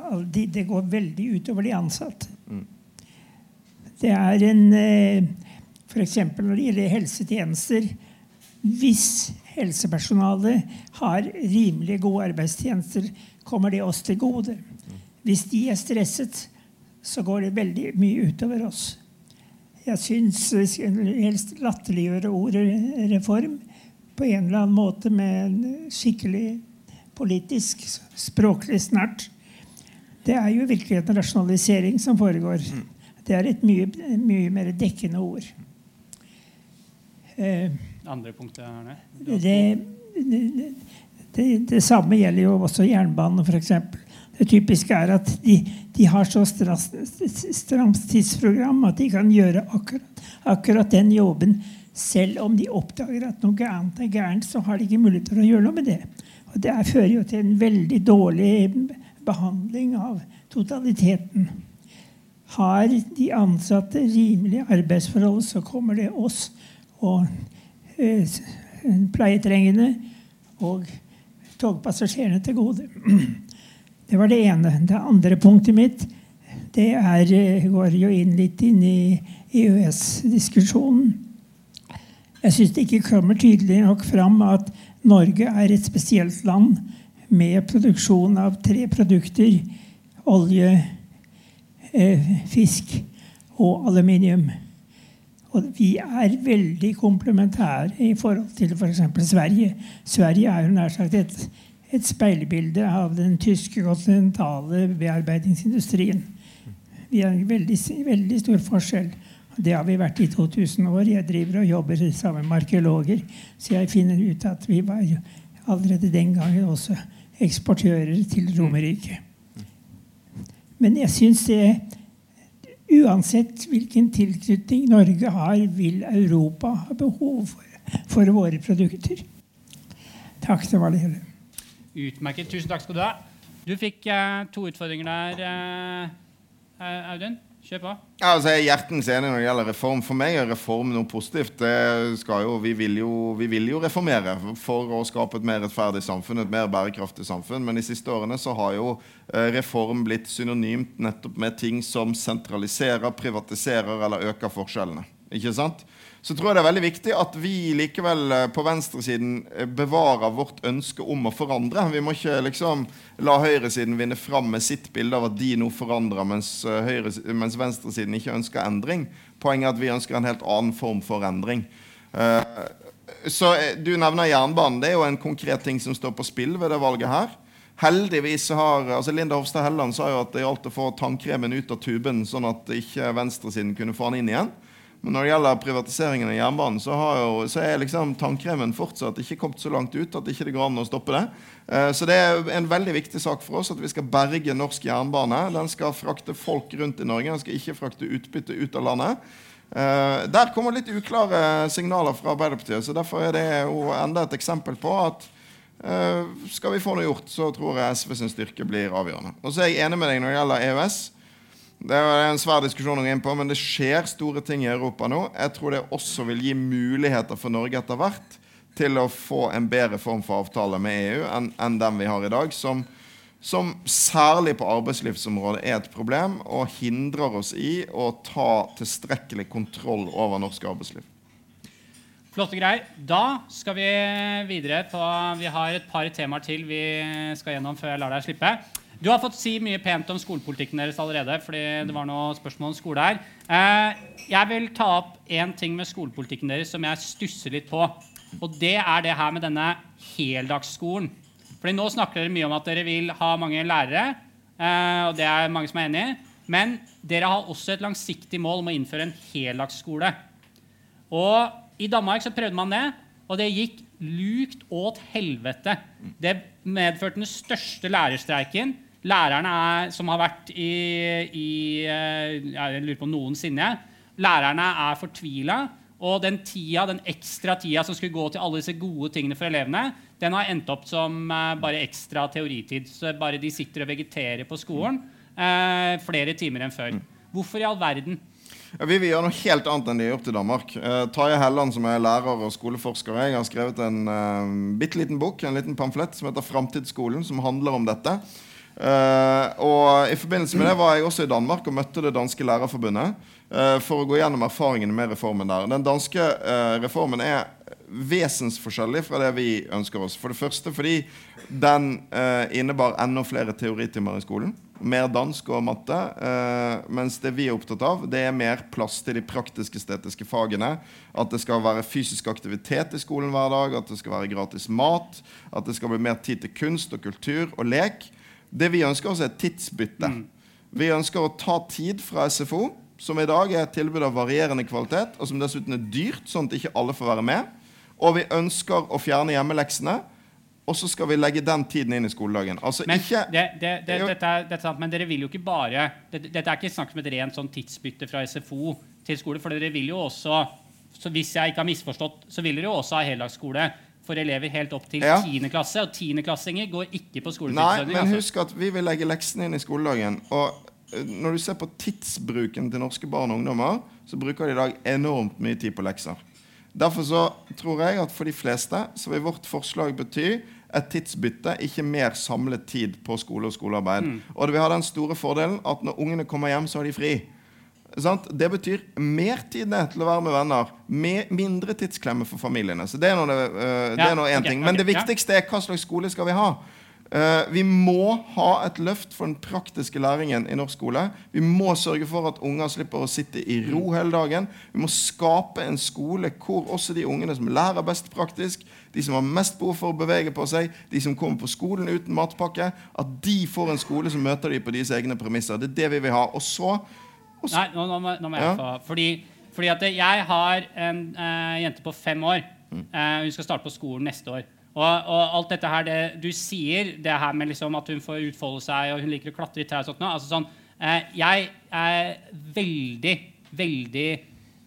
er, det går veldig utover de ansatte. Det er en eh, F.eks. når det gjelder helsetjenester. Hvis helsepersonalet har rimelig gode arbeidstjenester, kommer det oss til gode. Hvis de er stresset, så går det veldig mye utover oss. Jeg syns vi skulle helst latterliggjøre ordet reform på en eller annen måte med en skikkelig politisk, språklig snert. Det er jo i virkeligheten rasjonalisering som foregår. Det er et mye, mye mer dekkende ord. Eh, Andre punktet, Arne. det, det, det, det samme gjelder jo også jernbanen, f.eks. Det typiske er at de, de har så stra- stramt tidsprogram at de kan gjøre akkurat, akkurat den jobben. Selv om de oppdager at noe annet er gærent, så har de ikke mulighet til å gjøre noe med det. Og Det er, fører jo til en veldig dårlig behandling av totaliteten. Har de ansatte rimelige arbeidsforhold, så kommer det oss og eh, pleietrengende og togpassasjerene til gode. *clears throat* Det var det ene. Det andre punktet mitt det er, eh, går jo inn litt inn i EØS-diskusjonen. Jeg syns det ikke kommer tydelig nok fram at Norge er et spesielt land med produksjon av tre produkter olje, eh, fisk og aluminium. Og vi er veldig komplementære i forhold til f.eks. For Sverige. Sverige er jo nær sagt et, et speilbilde av den tyske kontinentale bearbeidingsindustrien. Vi har en veldig, veldig stor forskjell. Det har vi vært i 2000 år. Jeg driver og jobber sammen med arkeologer, så jeg finner ut at vi var allerede den gangen også eksportører til Romerike. Men jeg syns det Uansett hvilken tilknytning Norge har, vil Europa ha behov for, for våre produkter. Takk, det var det hele. Utmerket. Tusen takk skal du ha. Du fikk eh, to utfordringer der, eh, Audun. Kjør på. Ja, altså jeg er hjertens enig når det gjelder reform. For meg er reform noe positivt. Jo, vi, vil jo, vi vil jo reformere for å skape et mer rettferdig samfunn, et mer bærekraftig samfunn. Men de siste årene så har jo eh, reform blitt synonymt nettopp med ting som sentraliserer, privatiserer eller øker forskjellene. Ikke sant? Så tror jeg det er veldig viktig at vi likevel eh, på venstresiden eh, bevarer vårt ønske om å forandre. Vi må ikke liksom la høyresiden vinne fram med sitt bilde av at de nå forandrer, mens, eh, høyre, mens venstresiden ikke ønsker endring. Poenget er at vi ønsker en helt annen form for endring. Så Du nevner jernbanen. Det er jo en konkret ting som står på spill ved det valget her. Heldigvis har, altså Linda Hofstad Helleland sa jo at det gjaldt å få tannkremen ut av tuben, sånn at ikke venstresiden kunne få den inn igjen. Men når det gjelder privatiseringen av jernbanen, så, jo, så er liksom tannkremen fortsatt ikke kommet så langt ut at ikke det går an å stoppe det. Eh, Så det er en veldig viktig sak for oss at vi skal berge norsk jernbane. Den skal frakte folk rundt i Norge, den skal ikke frakte utbytte ut av landet. Eh, Der kommer litt uklare signaler fra Arbeiderpartiet, så derfor er det jo enda et eksempel på at eh, skal vi få noe gjort, så tror jeg SV sin styrke blir avgjørende. Og så er jeg enig med deg når det gjelder EØS. Det er en svær diskusjon å gå inn på, men det skjer store ting i Europa nå. Jeg tror det også vil gi muligheter for Norge etter hvert til å få en bedre form for avtale med EU enn en den vi har i dag, som, som særlig på arbeidslivsområdet er et problem og hindrer oss i å ta tilstrekkelig kontroll over norsk arbeidsliv. Flotte greier. Da skal vi videre på Vi har et par temaer til vi skal gjennom før jeg lar deg slippe. Du har fått si mye pent om skolepolitikken deres allerede. fordi det var noe spørsmål om skole her. Eh, jeg vil ta opp én ting med skolepolitikken deres som jeg stusser litt på. Og det er det her med denne heldagsskolen. Fordi nå snakker dere mye om at dere vil ha mange lærere. eh, og det er mange som er enig i. Men dere har også et langsiktig mål om å innføre en heldagsskole. Og I Danmark så prøvde man det, og det gikk lukt åt helvete. Det medførte den største lærerstreiken. Lærerne er, som har vært i, i eh, Jeg lurer på noensinne. Lærerne er fortvila. Og den tida, den ekstra tida som skulle gå til alle disse gode tingene for elevene, den har endt opp som eh, bare ekstra teoritid. Så bare de sitter og vegeterer på skolen eh, flere timer enn før. Hvorfor i all verden? Ja, vi vil gjøre noe helt annet enn de har gjort i Danmark. Eh, Taje Helland, som er lærer og skoleforsker, jeg har skrevet en eh, bitte liten bok, en liten pamflett som heter 'Framtidsskolen', som handler om dette. Uh, og I forbindelse med det var jeg også i Danmark og møtte det danske lærerforbundet uh, for å gå gjennom erfaringene med reformen der. Den danske uh, reformen er vesensforskjellig fra det vi ønsker oss. For det første fordi den innebar enda flere teoritimer i skolen. Mer dansk og matte. mens det vi er opptatt av, det er mer plass til de praktisk-estetiske fagene. At det skal være fysisk aktivitet i skolen hver dag, at det skal være gratis mat, at det skal bli mer tid til kunst og kultur og lek. Det vi ønsker oss, er et tidsbytte. Vi ønsker å ta tid fra SFO, som i dag er et tilbud av varierende kvalitet, og som dessuten er dyrt, sånn at ikke alle får være med. Og vi ønsker å fjerne hjemmeleksene, og så skal vi legge den tiden inn i skoledagen. Altså Men, ikke det, det, det, dette er, dette er men dere vil jo ikke bare dette er ikke snakk om et rent sånn tidsbytte fra SFO til skole. For dere vil jo også så Hvis jeg ikke har misforstått, så vil dere jo også ha heldagsskole for elever helt opp til Ja. 10. klasse. Og 10.-klassinger går ikke på Nei, men altså. husk at vi vil legge leksene inn i skoledagen. Og eh, når du ser på tidsbruken til norske barn og ungdommer, så bruker de i dag enormt mye tid på lekser. Derfor så tror jeg at for de fleste så vil vårt forslag bety et tidsbytte, ikke mer samlet tid på skole og skolearbeid. Og det vil ha den store fordelen at når ungene kommer hjem, så har de fri. Sant? Det betyr mer tid til å være med venner. Med mindre tidsklemme for familiene. Så det er nå det, det Ja, én okay, ting. Men okay, det viktigste er hva slags skole skal vi ha. Uh, vi må ha et løft for den praktiske læringen i norsk skole. Vi må sørge for at unger slipper å sitte i ro hele dagen. Vi må skape en skole hvor også de ungene som lærer best praktisk, de som har mest behov for å bevege på seg, de som kommer på skolen uten matpakke, at de får en skole som møter dem på deres egne premisser. Det er det vi vil ha. Og så og så- Nei, nå, nå, må, nå må jeg Ja. få Fordi, fordi at jeg har en uh, jente på fem år. Uh, hun skal starte på skolen neste år. Og, og alt dette her, det du sier, det her med liksom at hun får utfolde seg, og hun liker å klatre i trær og sånt noe, altså sånn, uh, Jeg er veldig, veldig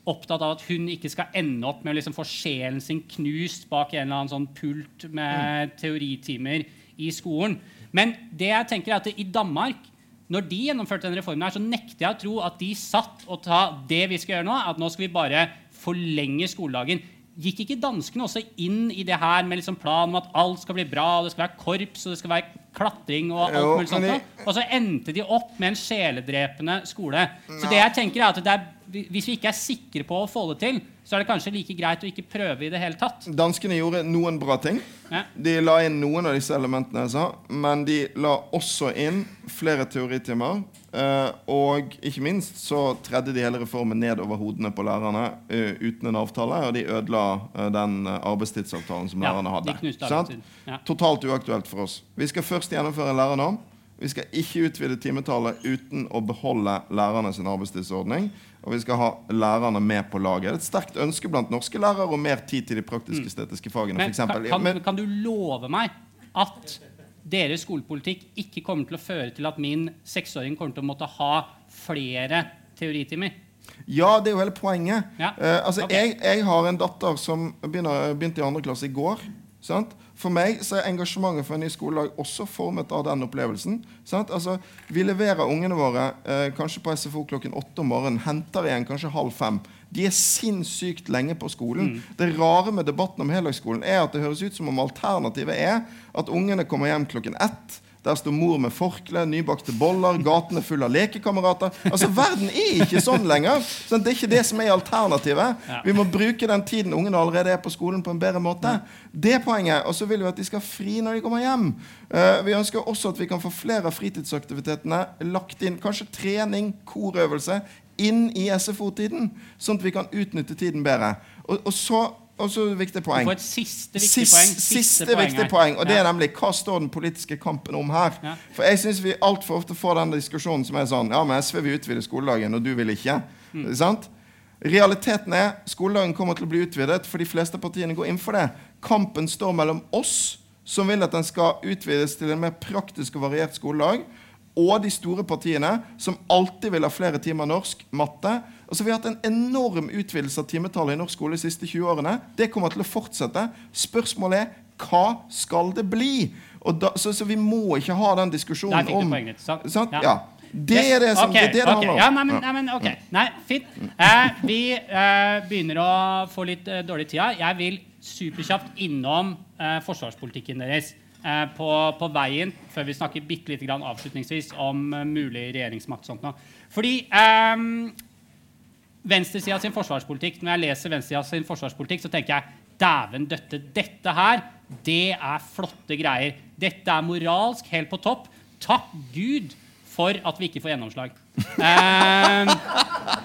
opptatt av at hun ikke skal ende opp med å liksom få sjelen sin knust bak en eller annen sånn pult med teoritimer i skolen. Men det jeg tenker er at i Danmark når de gjennomførte denne reformen, her, så nekter jeg å tro at de satt og ta det vi skal gjøre nå, at nå skal vi bare forlenge skoledagen. Gikk ikke danskene også inn i det her med liksom planen om at alt skal bli bra, og det skal være korps og det skal være klatring og alt mulig sånt? Og så endte de opp med en sjeledrepende skole. Så det jeg tenker er at det er, Hvis vi ikke er sikre på å få det til, så er det kanskje like greit å ikke prøve i det hele tatt. Danskene gjorde noen bra ting. Ja. De la inn noen av disse elementene jeg sa, men de la også inn flere teoritimer. eh, og ikke minst så tredde de hele reformen ned over hodene på lærerne eh, uten en avtale, og de ødela eh, den arbeidstidsavtalen som Ja, lærerne hadde. de Ja. Totalt uaktuelt for oss. Vi skal først gjennomføre en lærernorm. Vi skal ikke utvide timetallet uten å beholde lærerne sin arbeidstidsordning. Og vi skal ha lærerne med på laget. Det er et sterkt ønske blant norske lærere om mer tid til de praktisk-estetiske fagene. Mm. Men for kan, kan, Men- kan du love meg at deres skolepolitikk ikke kommer til å føre til at min seksåring kommer til å måtte ha flere teoritimer? Ja, det er jo hele poenget. Ja, Uh, altså, okay. jeg, jeg har en datter som begynner, begynte i andre klasse i går. Sant? For meg så er engasjementet for en ny skoledag også formet av den opplevelsen. Sant? Altså, vi leverer ungene våre eh, kanskje på SFO klokken åtte om morgenen, henter igjen kanskje halv fem. De er sinnssykt lenge på skolen. Det rare med debatten om heldagsskolen er at det høres ut som om alternativet er at ungene kommer hjem klokken ett. Der står mor med forkle, nybakte boller, gatene fulle av lekekamerater. Altså, Verden er ikke sånn lenger. Sånn, det er ikke det som er alternativet. Ja. Vi må bruke den tiden ungene allerede er på skolen, på en bedre måte. Det er poenget. Og så vil vi at de skal fri når de kommer hjem. Uh, vi ønsker også at vi kan få flere av fritidsaktivitetene lagt inn. Kanskje trening, korøvelse, inn i SFO-tiden. Sånn at vi kan utnytte tiden bedre. Og, og så og så viktig poeng. Du får et siste viktig Sist- poeng. Siste, poeng viktig poeng, og det er nemlig hva står den politiske kampen om her? Ja. For jeg syns vi altfor ofte får den diskusjonen som er sånn Ja, men SV vil utvide skoledagen, og du vil ikke. Mm. Sant? Realiteten er skoledagen kommer til å bli utvidet, for de fleste partiene går inn for det. Kampen står mellom oss, som vil at den skal utvides til en mer praktisk og variert skoledag, og de store partiene, som alltid vil ha flere timer norsk, matte. Altså, vi har hatt en enorm utvidelse av timetallet i norsk skole de siste 20 årene. Det kommer til å fortsette. Spørsmålet er hva skal det bli? Og da, så, så vi må ikke ha den diskusjonen du om poenget ditt. sant? Ja. Ja. Det er det som okay, det, er det, det handler om. Ja, nei, men, nei, men, okay. Nei, fint. Eh, vi eh, begynner å få litt eh, dårlig tid. Jeg vil superkjapt innom eh, forsvarspolitikken deres eh, på, på veien, før vi snakker bitte lite grann avslutningsvis om eh, mulig regjeringsmakt. Sånt. Fordi venstresida sin forsvarspolitikk, når jeg leser venstresida sin forsvarspolitikk, så tenker jeg dæven døtte, dette her, det er flotte greier. Dette er moralsk helt på topp. Takk Gud for at vi ikke får gjennomslag. *laughs* Eh,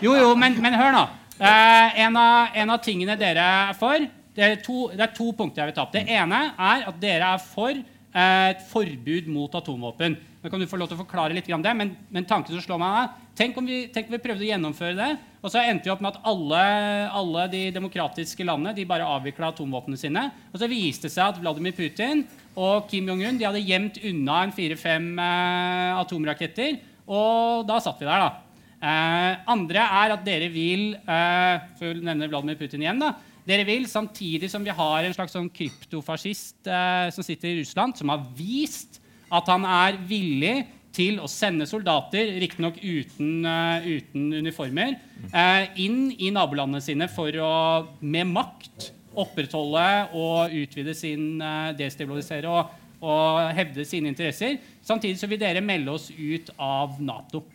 jo, jo, men, men hør nå. Eh, en, av, en av tingene dere er for det er, to, det er to punkter jeg vil ta opp. Det ene er at dere er for et forbud mot atomvåpen. Nå kan du få lov til å forklare litt det, men, men tanken som slår meg er tenk om, vi, tenk om vi prøvde å gjennomføre det, og så endte vi opp med at alle, alle de demokratiske landene de bare avvikla atomvåpnene sine. Og så viste det seg at Vladimir Putin og Kim Jong-un de hadde gjemt unna en fire-fem eh, atomraketter. Og da satt vi der, da. Eh, andre er at dere vil eh, For å nevne Vladimir Putin igjen, da. Dere vil, samtidig som vi har en slags sånn kryptofascist eh, som sitter i Russland, som har vist at han er villig til å sende soldater, riktignok uten, uh, uten uniformer, uh, inn i nabolandene sine for å med makt opprettholde og utvide sin uh, destabilisere og, og hevde sine interesser. Samtidig så vil dere melde oss ut av Nato.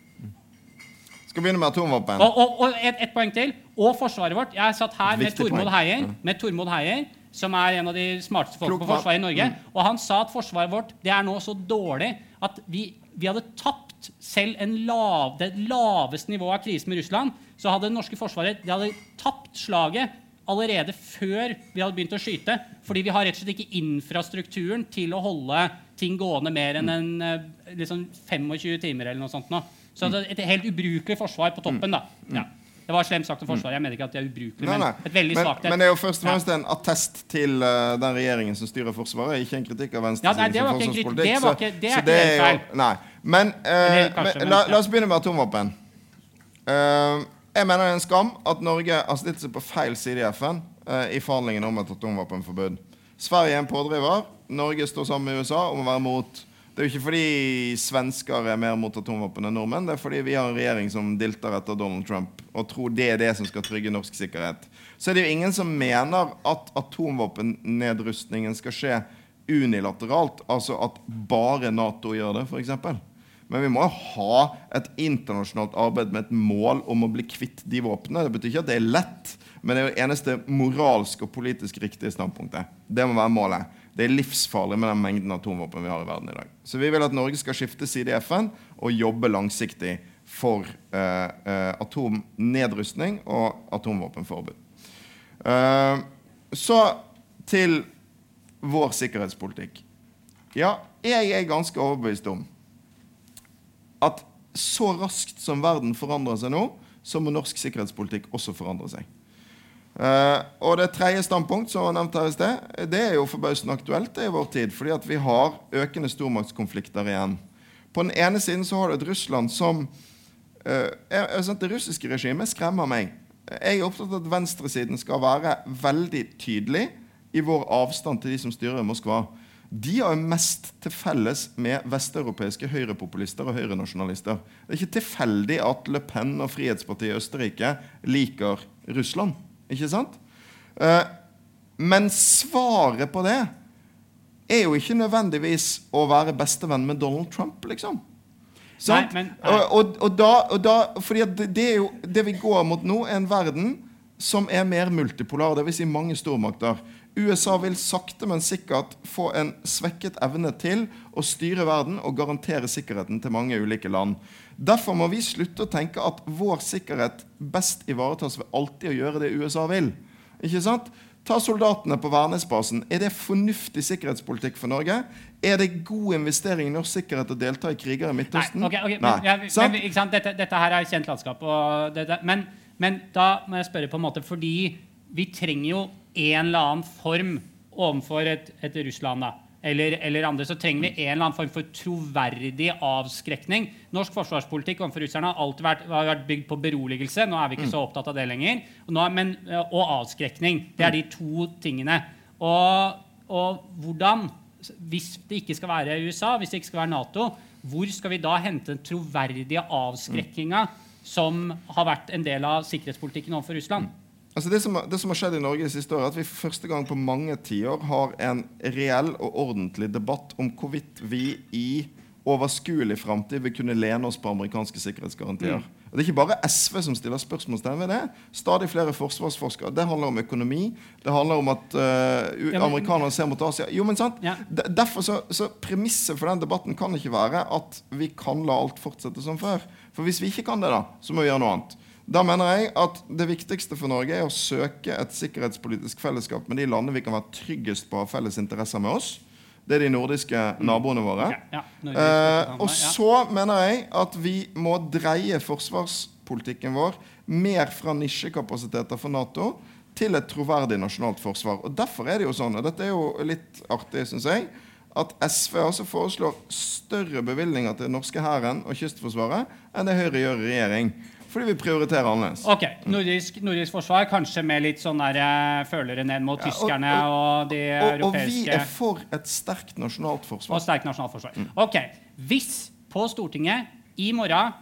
Skal begynne med atomvåpen. Og, og, og et, et poeng til. Og forsvaret vårt. Jeg satt her med Tormod. Heier, med Tormod Heier, som er en av de smarteste folk på. Forsvaret i Norge. Mm. Og han sa at forsvaret vårt det er nå så dårlig at vi, vi hadde tapt selv en lav, det laveste nivået av krisen med Russland. Så hadde det norske forsvaret det hadde tapt slaget allerede før vi hadde begynt å skyte. Fordi vi har rett og slett ikke infrastrukturen til å holde ting gående mer enn en, eh, liksom 25 timer eller noe sånt. Nå. Så det er et helt ubrukelig forsvar på toppen. da. Ja. Det var slemt sagt om Forsvaret. Jeg mener ikke at det er ubrukelig, men et veldig Men, svakt et. men det er jo først og fremst en attest til uh, den regjeringen som styrer Forsvaret, ikke en kritikk av Ja, venstresiden det var ikke kritikk. Det var ikke- det er så ikke helt jo- feil. Nei. Men, uh, kanskje, men la, la oss begynne med atomvåpen. Uh, jeg mener det er en skam at Norge har stilt seg på feil side i FN i forhandlingene om et atomvåpenforbud. Sverige er en pådriver. Norge står sammen med USA om å være mot. Det er jo ikke fordi svensker er mer mot atomvåpen enn nordmenn. Det er fordi vi har en regjering som dilter etter Donald Trump og tror det er det som skal trygge norsk sikkerhet. Så er det jo ingen som mener at atomvåpennedrustningen skal skje unilateralt. Altså at bare Nato gjør det, f.eks. Men vi må jo ha et internasjonalt arbeid med et mål om å bli kvitt de våpnene. Det betyr ikke at det er lett, men det er det eneste moralsk og politisk riktige standpunktet. Det må være målet. Det er livsfarlig med den mengden atomvåpen vi har i verden i dag. Så vi vil at Norge skal skifte side i FN og jobbe langsiktig for eh, eh, atomnedrustning og atomvåpenforbud. Eh, så til vår sikkerhetspolitikk. Ja, jeg er ganske overbevist om at så raskt som verden forandrer seg nå, så må norsk sikkerhetspolitikk også forandre seg. Eh, og det tredje standpunkt som var nevnt her i sted, det er jo forbausende aktuelt i vår tid, fordi at vi har økende stormaktskonflikter igjen. På den ene siden så har du et Russland som uh, er- er Det russiske regimet skremmer meg. Jeg er opptatt av at venstresiden skal være veldig tydelig i vår avstand til de som styrer Moskva. de har jo mest til felles med vesteuropeiske høyrepopulister og høyrenasjonalister. Det er ikke tilfeldig at Le Pen og Frihetspartiet i Østerrike liker Russland. Ikke sant? Eh, men svaret på det er jo ikke nødvendigvis å være bestevenn med Donald Trump, liksom. Sant? men- nei. og, og, da, og da, fordi det, det er jo det vi går mot nå, er en verden som er mer multipolar. Dvs. Si mange stormakter. USA vil sakte, men sikkert få en svekket evne til å styre verden og garantere sikkerheten til mange ulike land. Derfor må vi slutte å tenke at vår sikkerhet best ivaretas ved alltid å gjøre det USA vil. Ikke sant? Ta soldatene på Værnesbasen. Er det fornuftig sikkerhetspolitikk for Norge? Er det god investering i norsk sikkerhet å delta i kriger i Midtøsten? Nei, ok, ok, Nei. men, ja, men, ikke sant? Dette, dette her er kjent landskap. Det, det, men, men da må jeg spørre på en måte Fordi vi trenger jo en eller annen form overfor et, et Russland da, eller, eller andre, så trenger vi en eller annen form for troverdig avskrekning. Norsk forsvarspolitikk overfor russerne har alltid vært, har vært bygd på beroligelse. Nå er vi ikke så opptatt av det lenger. Og, nå, men, og avskrekning. Det er de to tingene. Og, og hvordan Hvis det ikke skal være USA, hvis det ikke skal være Nato, hvor skal vi da hente den troverdige avskrekkinga som har vært en del av sikkerhetspolitikken overfor Russland? Altså det, som, det som har skjedd i Norge de siste året, er at vi for første gang på mange tiår har en reell og ordentlig debatt om hvorvidt vi i overskuelig framtid vil kunne lene oss på amerikanske sikkerhetsgarantier. Og Det er ikke bare SV som stiller spørsmålstegn ved det. Stadig flere forsvarsforskere. Det handler om økonomi. Det handler om at uh, Ja, amerikanerne ser mot Asia. Jo, men sant? Ja. Derfor så, så Premisset for den debatten kan ikke være at vi kan la alt fortsette som før. For hvis vi ikke kan det, da, så må vi gjøre noe annet. Da mener jeg at det viktigste for Norge er å søke et sikkerhetspolitisk fellesskap med de landene vi kan være tryggest på å ha felles interesser med oss. Det er de nordiske naboene våre. Ja, Norges Eh, og så mener jeg at vi må dreie forsvarspolitikken vår mer fra nisjekapasiteter for Nato til et troverdig nasjonalt forsvar. Og Derfor er det jo sånn, og dette er jo litt artig, syns jeg, at SV altså foreslår større bevilgninger til den norske hæren og Kystforsvaret enn det Høyre gjør i regjering. Fordi vi prioriterer annerledes. Ok, nordisk, nordisk forsvar, kanskje med litt sånn der, eh, følere ned mot Ja, og- tyskerne og, de Og, og vi er for et sterkt nasjonalt forsvar. Og sterkt nasjonalt forsvar. Ok, Hvis på Stortinget i morgen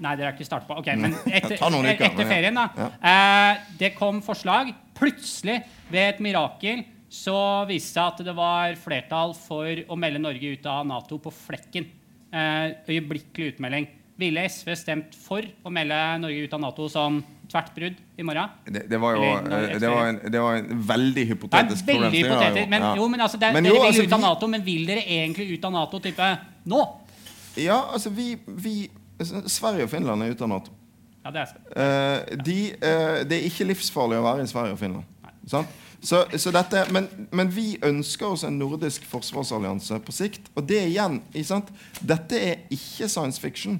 Nei, dere har ikke startet på. Ok, men *laughs* etter, uker, etter ferien, da. Eh, det kom forslag. Plutselig, ved et mirakel, så viste det seg at det var flertall for å melde Norge ut av Nato på flekken. Eh, øyeblikkelig utmelding. Ville SV stemt for å melde Norge ut av Nato som tvert brudd i morgen? Det, det, var jo, Eller det, var en, det var en veldig Det er hypotetisk veldig hypotetisk. Men, Ja. jo, men altså, det, Men dere jo, vil altså, ut av Nato, men vil dere egentlig ut av Nato type nå? Ja, altså vi, vi Sverige og Finland er ute av Nato. Ja, det er uh, de, uh, det er ikke livsfarlig å være i Sverige og Finland. Sant? Så, så dette, men, men vi ønsker oss en nordisk forsvarsallianse på sikt. Og det igjen sant? Dette er ikke science fiction.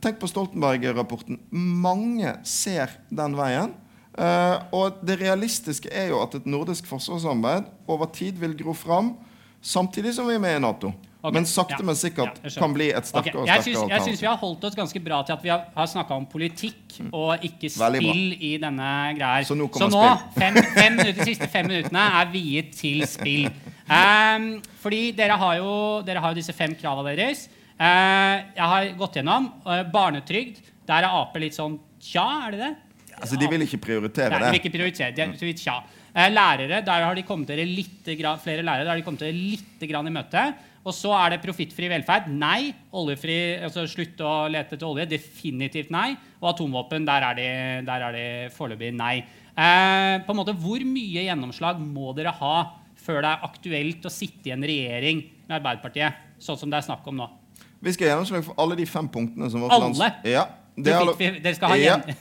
Tenk på Stoltenberg-rapporten. Mange ser den veien. Uh, og det realistiske er jo at et nordisk forsvarssamarbeid over tid vil gro fram, samtidig som vi er med i Nato. Okay. Men sakte, ja, men sikkert ja, kan bli et sterkere sterkere og sterkere jeg syns vi har holdt oss ganske bra til at vi har, har snakka om politikk og ikke Mm. Veldig bra. spill i denne greia. Så nå Så nå, *laughs* fem, fem minutter, de siste fem minuttene er viet til spill. Um, fordi dere har, jo, dere har jo disse fem krava deres. Eh, jeg har gått gjennom barnetrygd. Der er Ap litt sånn tja, er det det? Altså, de vil ikke prioritere Nei, de vil ikke prioritere. De er så vidt tja. Eh, lærere, der har de kommet dere litt, flere lærere, der har de kommet dere litt grann i møte. Og så er det profittfri velferd. Nei. Oljefri, altså Slutt å lete etter olje. Definitivt nei. Og atomvåpen, der er de, der er de foreløpig nei. Eh, på en måte, Hvor mye gjennomslag må dere ha før det er aktuelt å sitte i en regjering med Arbeiderpartiet, sånn som det er snakk om nå? Vi skal gjennomslag for alle de fem punktene som vårt Alle? Ja, er dere skal ha ja. igjen.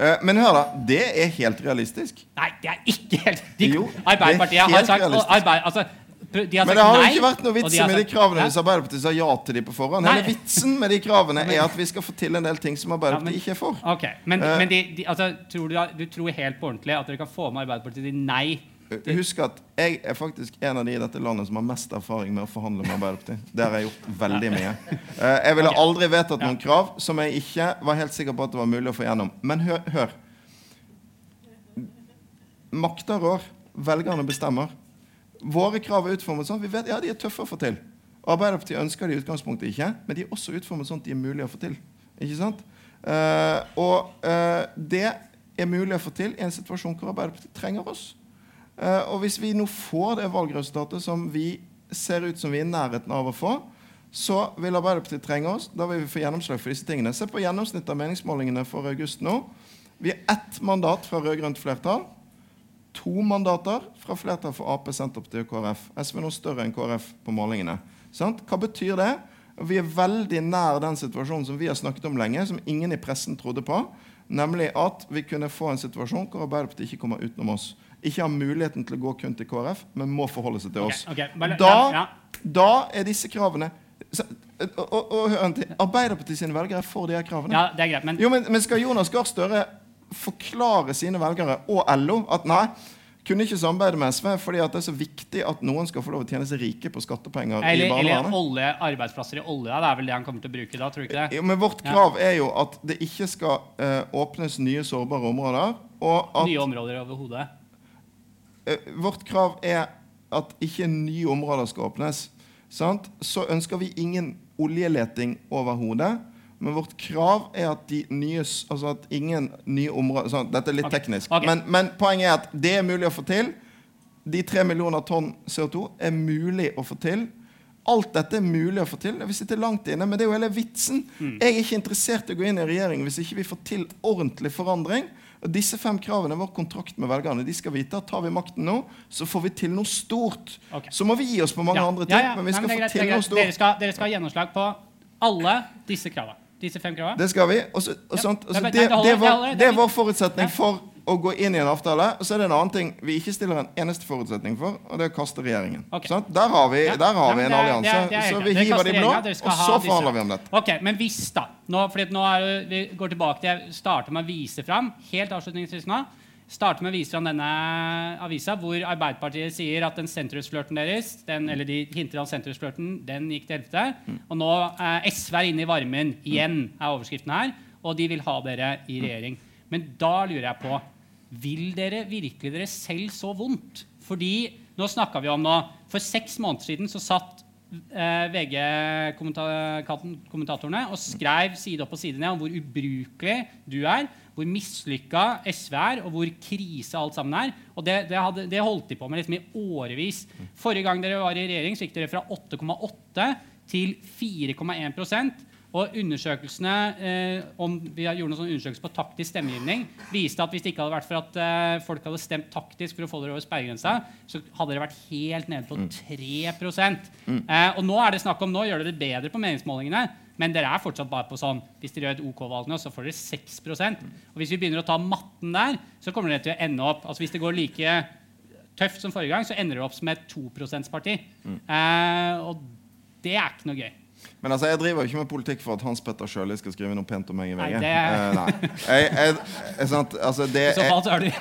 Ja. Men hør, da. Det er helt realistisk. Nei, det er ikke helt de, Jo, er Arbeiderpartiet har sagt. Arbeid, altså, de har Men det har jo ikke vært noe vits med de kravene Ja. hvis Arbeiderpartiet sa ja til de på forhånd. Nei. Hele vitsen med de kravene *laughs* er at vi skal få til en del ting som Ja, Arbeiderpartiet men- ikke er for. Ok, Men, uh, men de, de, altså, tror du, du tror helt på ordentlig at dere kan få med Arbeiderpartiet til nei? Eh, Husk at jeg er faktisk en av de i dette landet som har mest erfaring med å forhandle med Arbeiderpartiet. Det har jeg gjort veldig mye. Eh, Jeg ville aldri vedtatt noen krav som jeg ikke var helt sikker på at det var mulig å få gjennom. Men hør. hør. Makta rår. Velgerne bestemmer. Våre krav er utformet sånn. Vi vet, ja, de er tøffe å få til. Arbeiderpartiet ønsker det i utgangspunktet ikke, men de er også utformet sånn at de er mulige å få til. Ikke sant? Uh, og uh, det er mulig å få til i en situasjon hvor Arbeiderpartiet trenger oss. Eh, og hvis vi nå får det valgresultatet som vi ser ut som vi er i nærheten av å få, så vil Arbeiderpartiet trenge oss. Da vil vi få gjennomslag for disse tingene. Se på gjennomsnittet av meningsmålingene for august nå. Vi er ett mandat fra rød-grønt flertall. To mandater fra flertall for Ap, Senterpartiet og KrF. SV er nå større enn KrF på målingene. Sant? Hva betyr det? Vi er veldig nær den situasjonen som vi har snakket om lenge, som ingen i pressen trodde på. Nemlig at vi kunne få en situasjon hvor Arbeiderpartiet ikke kommer utenom oss. Ikke har muligheten til å gå kun til KrF, men må forholde seg til oss. Okay, okay. bare- Da, ja, ja. da er disse kravene så- og, og, og. Arbeiderpartiet sine velgere er for de her kravene. ja, det er greit. Men Jo, men, men skal Jonas Gahr Støre forklare sine velgere og LO at nei, kunne ikke samarbeide med SV fordi det er så viktig at noen skal få lov å tjene seg rike på skattepenger i eller, eller olje, arbeidsplasser i olje. Det er vel det han kommer til å bruke da, tror du ikke det? Jo, men vårt Ja. krav er jo at det ikke skal uh, åpnes nye sårbare områder. Og at Nye områder overhodet. Eh, vårt krav er at ikke nye områder skal åpnes. Sant? Så ønsker vi ingen oljeleting overhodet. Men vårt krav er at de nye Altså at ingen nye områder sant? Dette er litt okay. teknisk. Okay. Men, men poenget er at det er mulig å få til. De tre millioner tonn CO2 er mulig å få til. Alt dette er mulig å få til. Vi sitter langt inne, men det er jo hele vitsen. Mm. Jeg er ikke interessert i å gå inn i regjering hvis ikke vi får til ordentlig forandring. Disse fem kravene var kontrakt med velgerne. De skal vite at tar vi makten nå, så får vi til noe stort. Okay. Så må vi gi oss på mange Ja, andre ting, ja, ja. men vi Nei, skal det er få til noe stort. Dere skal, dere skal ha gjennomslag på alle disse kravene. Disse fem kravene. Det skal vi. Også, og sånt. Og Nei, så men- det, det var, det, var, forutsetning for å gå inn i en avtale. Og så er det en annen ting vi ikke stiller en eneste forutsetning for, og det er å kaste regjeringen. Okay. Sånn? Der har vi, Ja. der har Ja, vi en det allianse. det det så vi hiver de blå, og så forhandler vi om dette. Ok, Men hvis, da nå, fordi nå er, Vi går tilbake til Jeg starter med å vise fram helt avslutningsvis nå, starter med å vise fram denne avisa, hvor Arbeiderpartiet sier at den sentrumsflørten deres den, eller de hinter om sentrumsflørten, den gikk til helvete. Og nå eh, SV er inne i varmen igjen, er overskriften her. Og de vil ha dere i regjering. Men da lurer jeg på Vil dere virkelig dere selv så vondt? Fordi nå snakka vi om nå For seks måneder siden så satt eh, VG-kommentatorene og skrev side opp og side ned om hvor ubrukelig du er, hvor mislykka SV er, og hvor krise alt sammen er. Og det, det, hadde, det holdt de på med liksom i årevis. Forrige gang dere var i regjering, så gikk dere fra 8,8 til 4,1 og undersøkelsene eh, om vi gjorde noen sånne undersøkelser på taktisk stemmegivning, viste at hvis det ikke hadde vært for at eh, folk hadde stemt taktisk for å få dere over sperregrensa, så hadde dere vært helt nede på 3 eh, Og nå er det snakk om nå gjør dere det bedre på meningsmålingene, men dere er fortsatt bare på sånn Hvis dere gjør et OK-valg nå, så får dere 6% Og hvis vi begynner å ta matten der, så kommer dere til å ende opp altså Hvis det går like tøft som forrige gang, så ender dere opp som et 2 %-parti. Eh, og det er ikke noe gøy. Men altså, jeg driver jo ikke med politikk for at Hans Petter Sjøli skal skrive noe pent om meg i Nei, VG. det er- Eh, nei. Jeg, jeg, jeg, sant? Altså, det, I så fall så er du *laughs*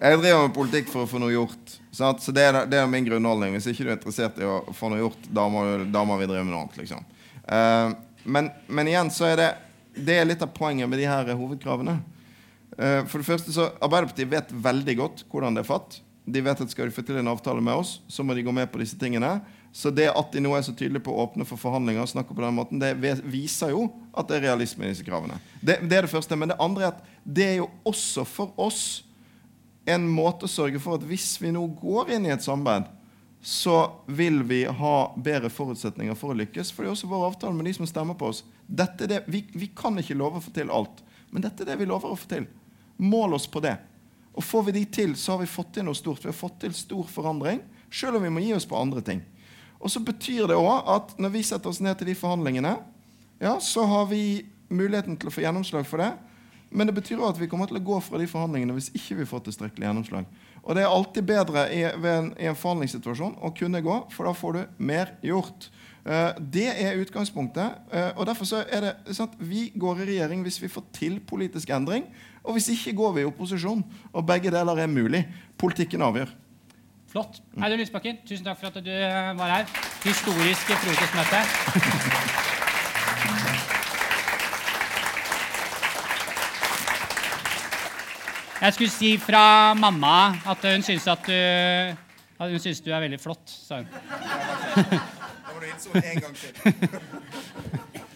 jeg driver med politikk for å få noe gjort. Sant? Så det er, det er min grunnholdning. Hvis ikke du er interessert i å få noe gjort, da må, da må vi drive med noe annet. Liksom. Uh, men, men igjen så er det Det er litt av poenget med de her hovedkravene. Uh, for det første så Arbeiderpartiet vet veldig godt hvordan det er fatt. De vet at skal de få til en avtale med oss, så må de gå med på disse tingene. Så det at de nå er så tydelige på å åpne for forhandlinger, og snakke på den måten, det viser jo at det er realisme i disse kravene. Det, det er det første. Men det andre er at det er jo også for oss en måte å sørge for at hvis vi nå går inn i et samarbeid, så vil vi ha bedre forutsetninger for å lykkes. For det er også vår avtale med de som stemmer på oss. Dette er det, vi, vi kan ikke love å få til alt, men dette er det vi lover å få til. Mål oss på det. Og får vi de til, så har vi fått til noe stort. Vi har fått til stor forandring, selv om vi må gi oss på andre ting. Og så betyr det òg at når vi setter oss ned til de forhandlingene, ja, så har vi muligheten til å få gjennomslag for det. Men det betyr også at vi kommer til å gå fra de forhandlingene hvis ikke vi får tilstrekkelig gjennomslag. Og det er alltid bedre i, en, i en forhandlingssituasjon å kunne gå, for da får du mer gjort. Eh, det er utgangspunktet. eh, og derfor så er det sånn at Vi går i regjering hvis vi får til politisk endring. Og hvis ikke går vi i opposisjon. Og begge deler er mulig. Politikken avgjør. Flott. Audun Lysbakken, tusen takk for at du eh, var her. Historisk frokostmøte. Jeg skulle si fra mamma at hun syns at du at hun syns du er veldig flott. sa hun. Da må du innse en gang til. *laughs*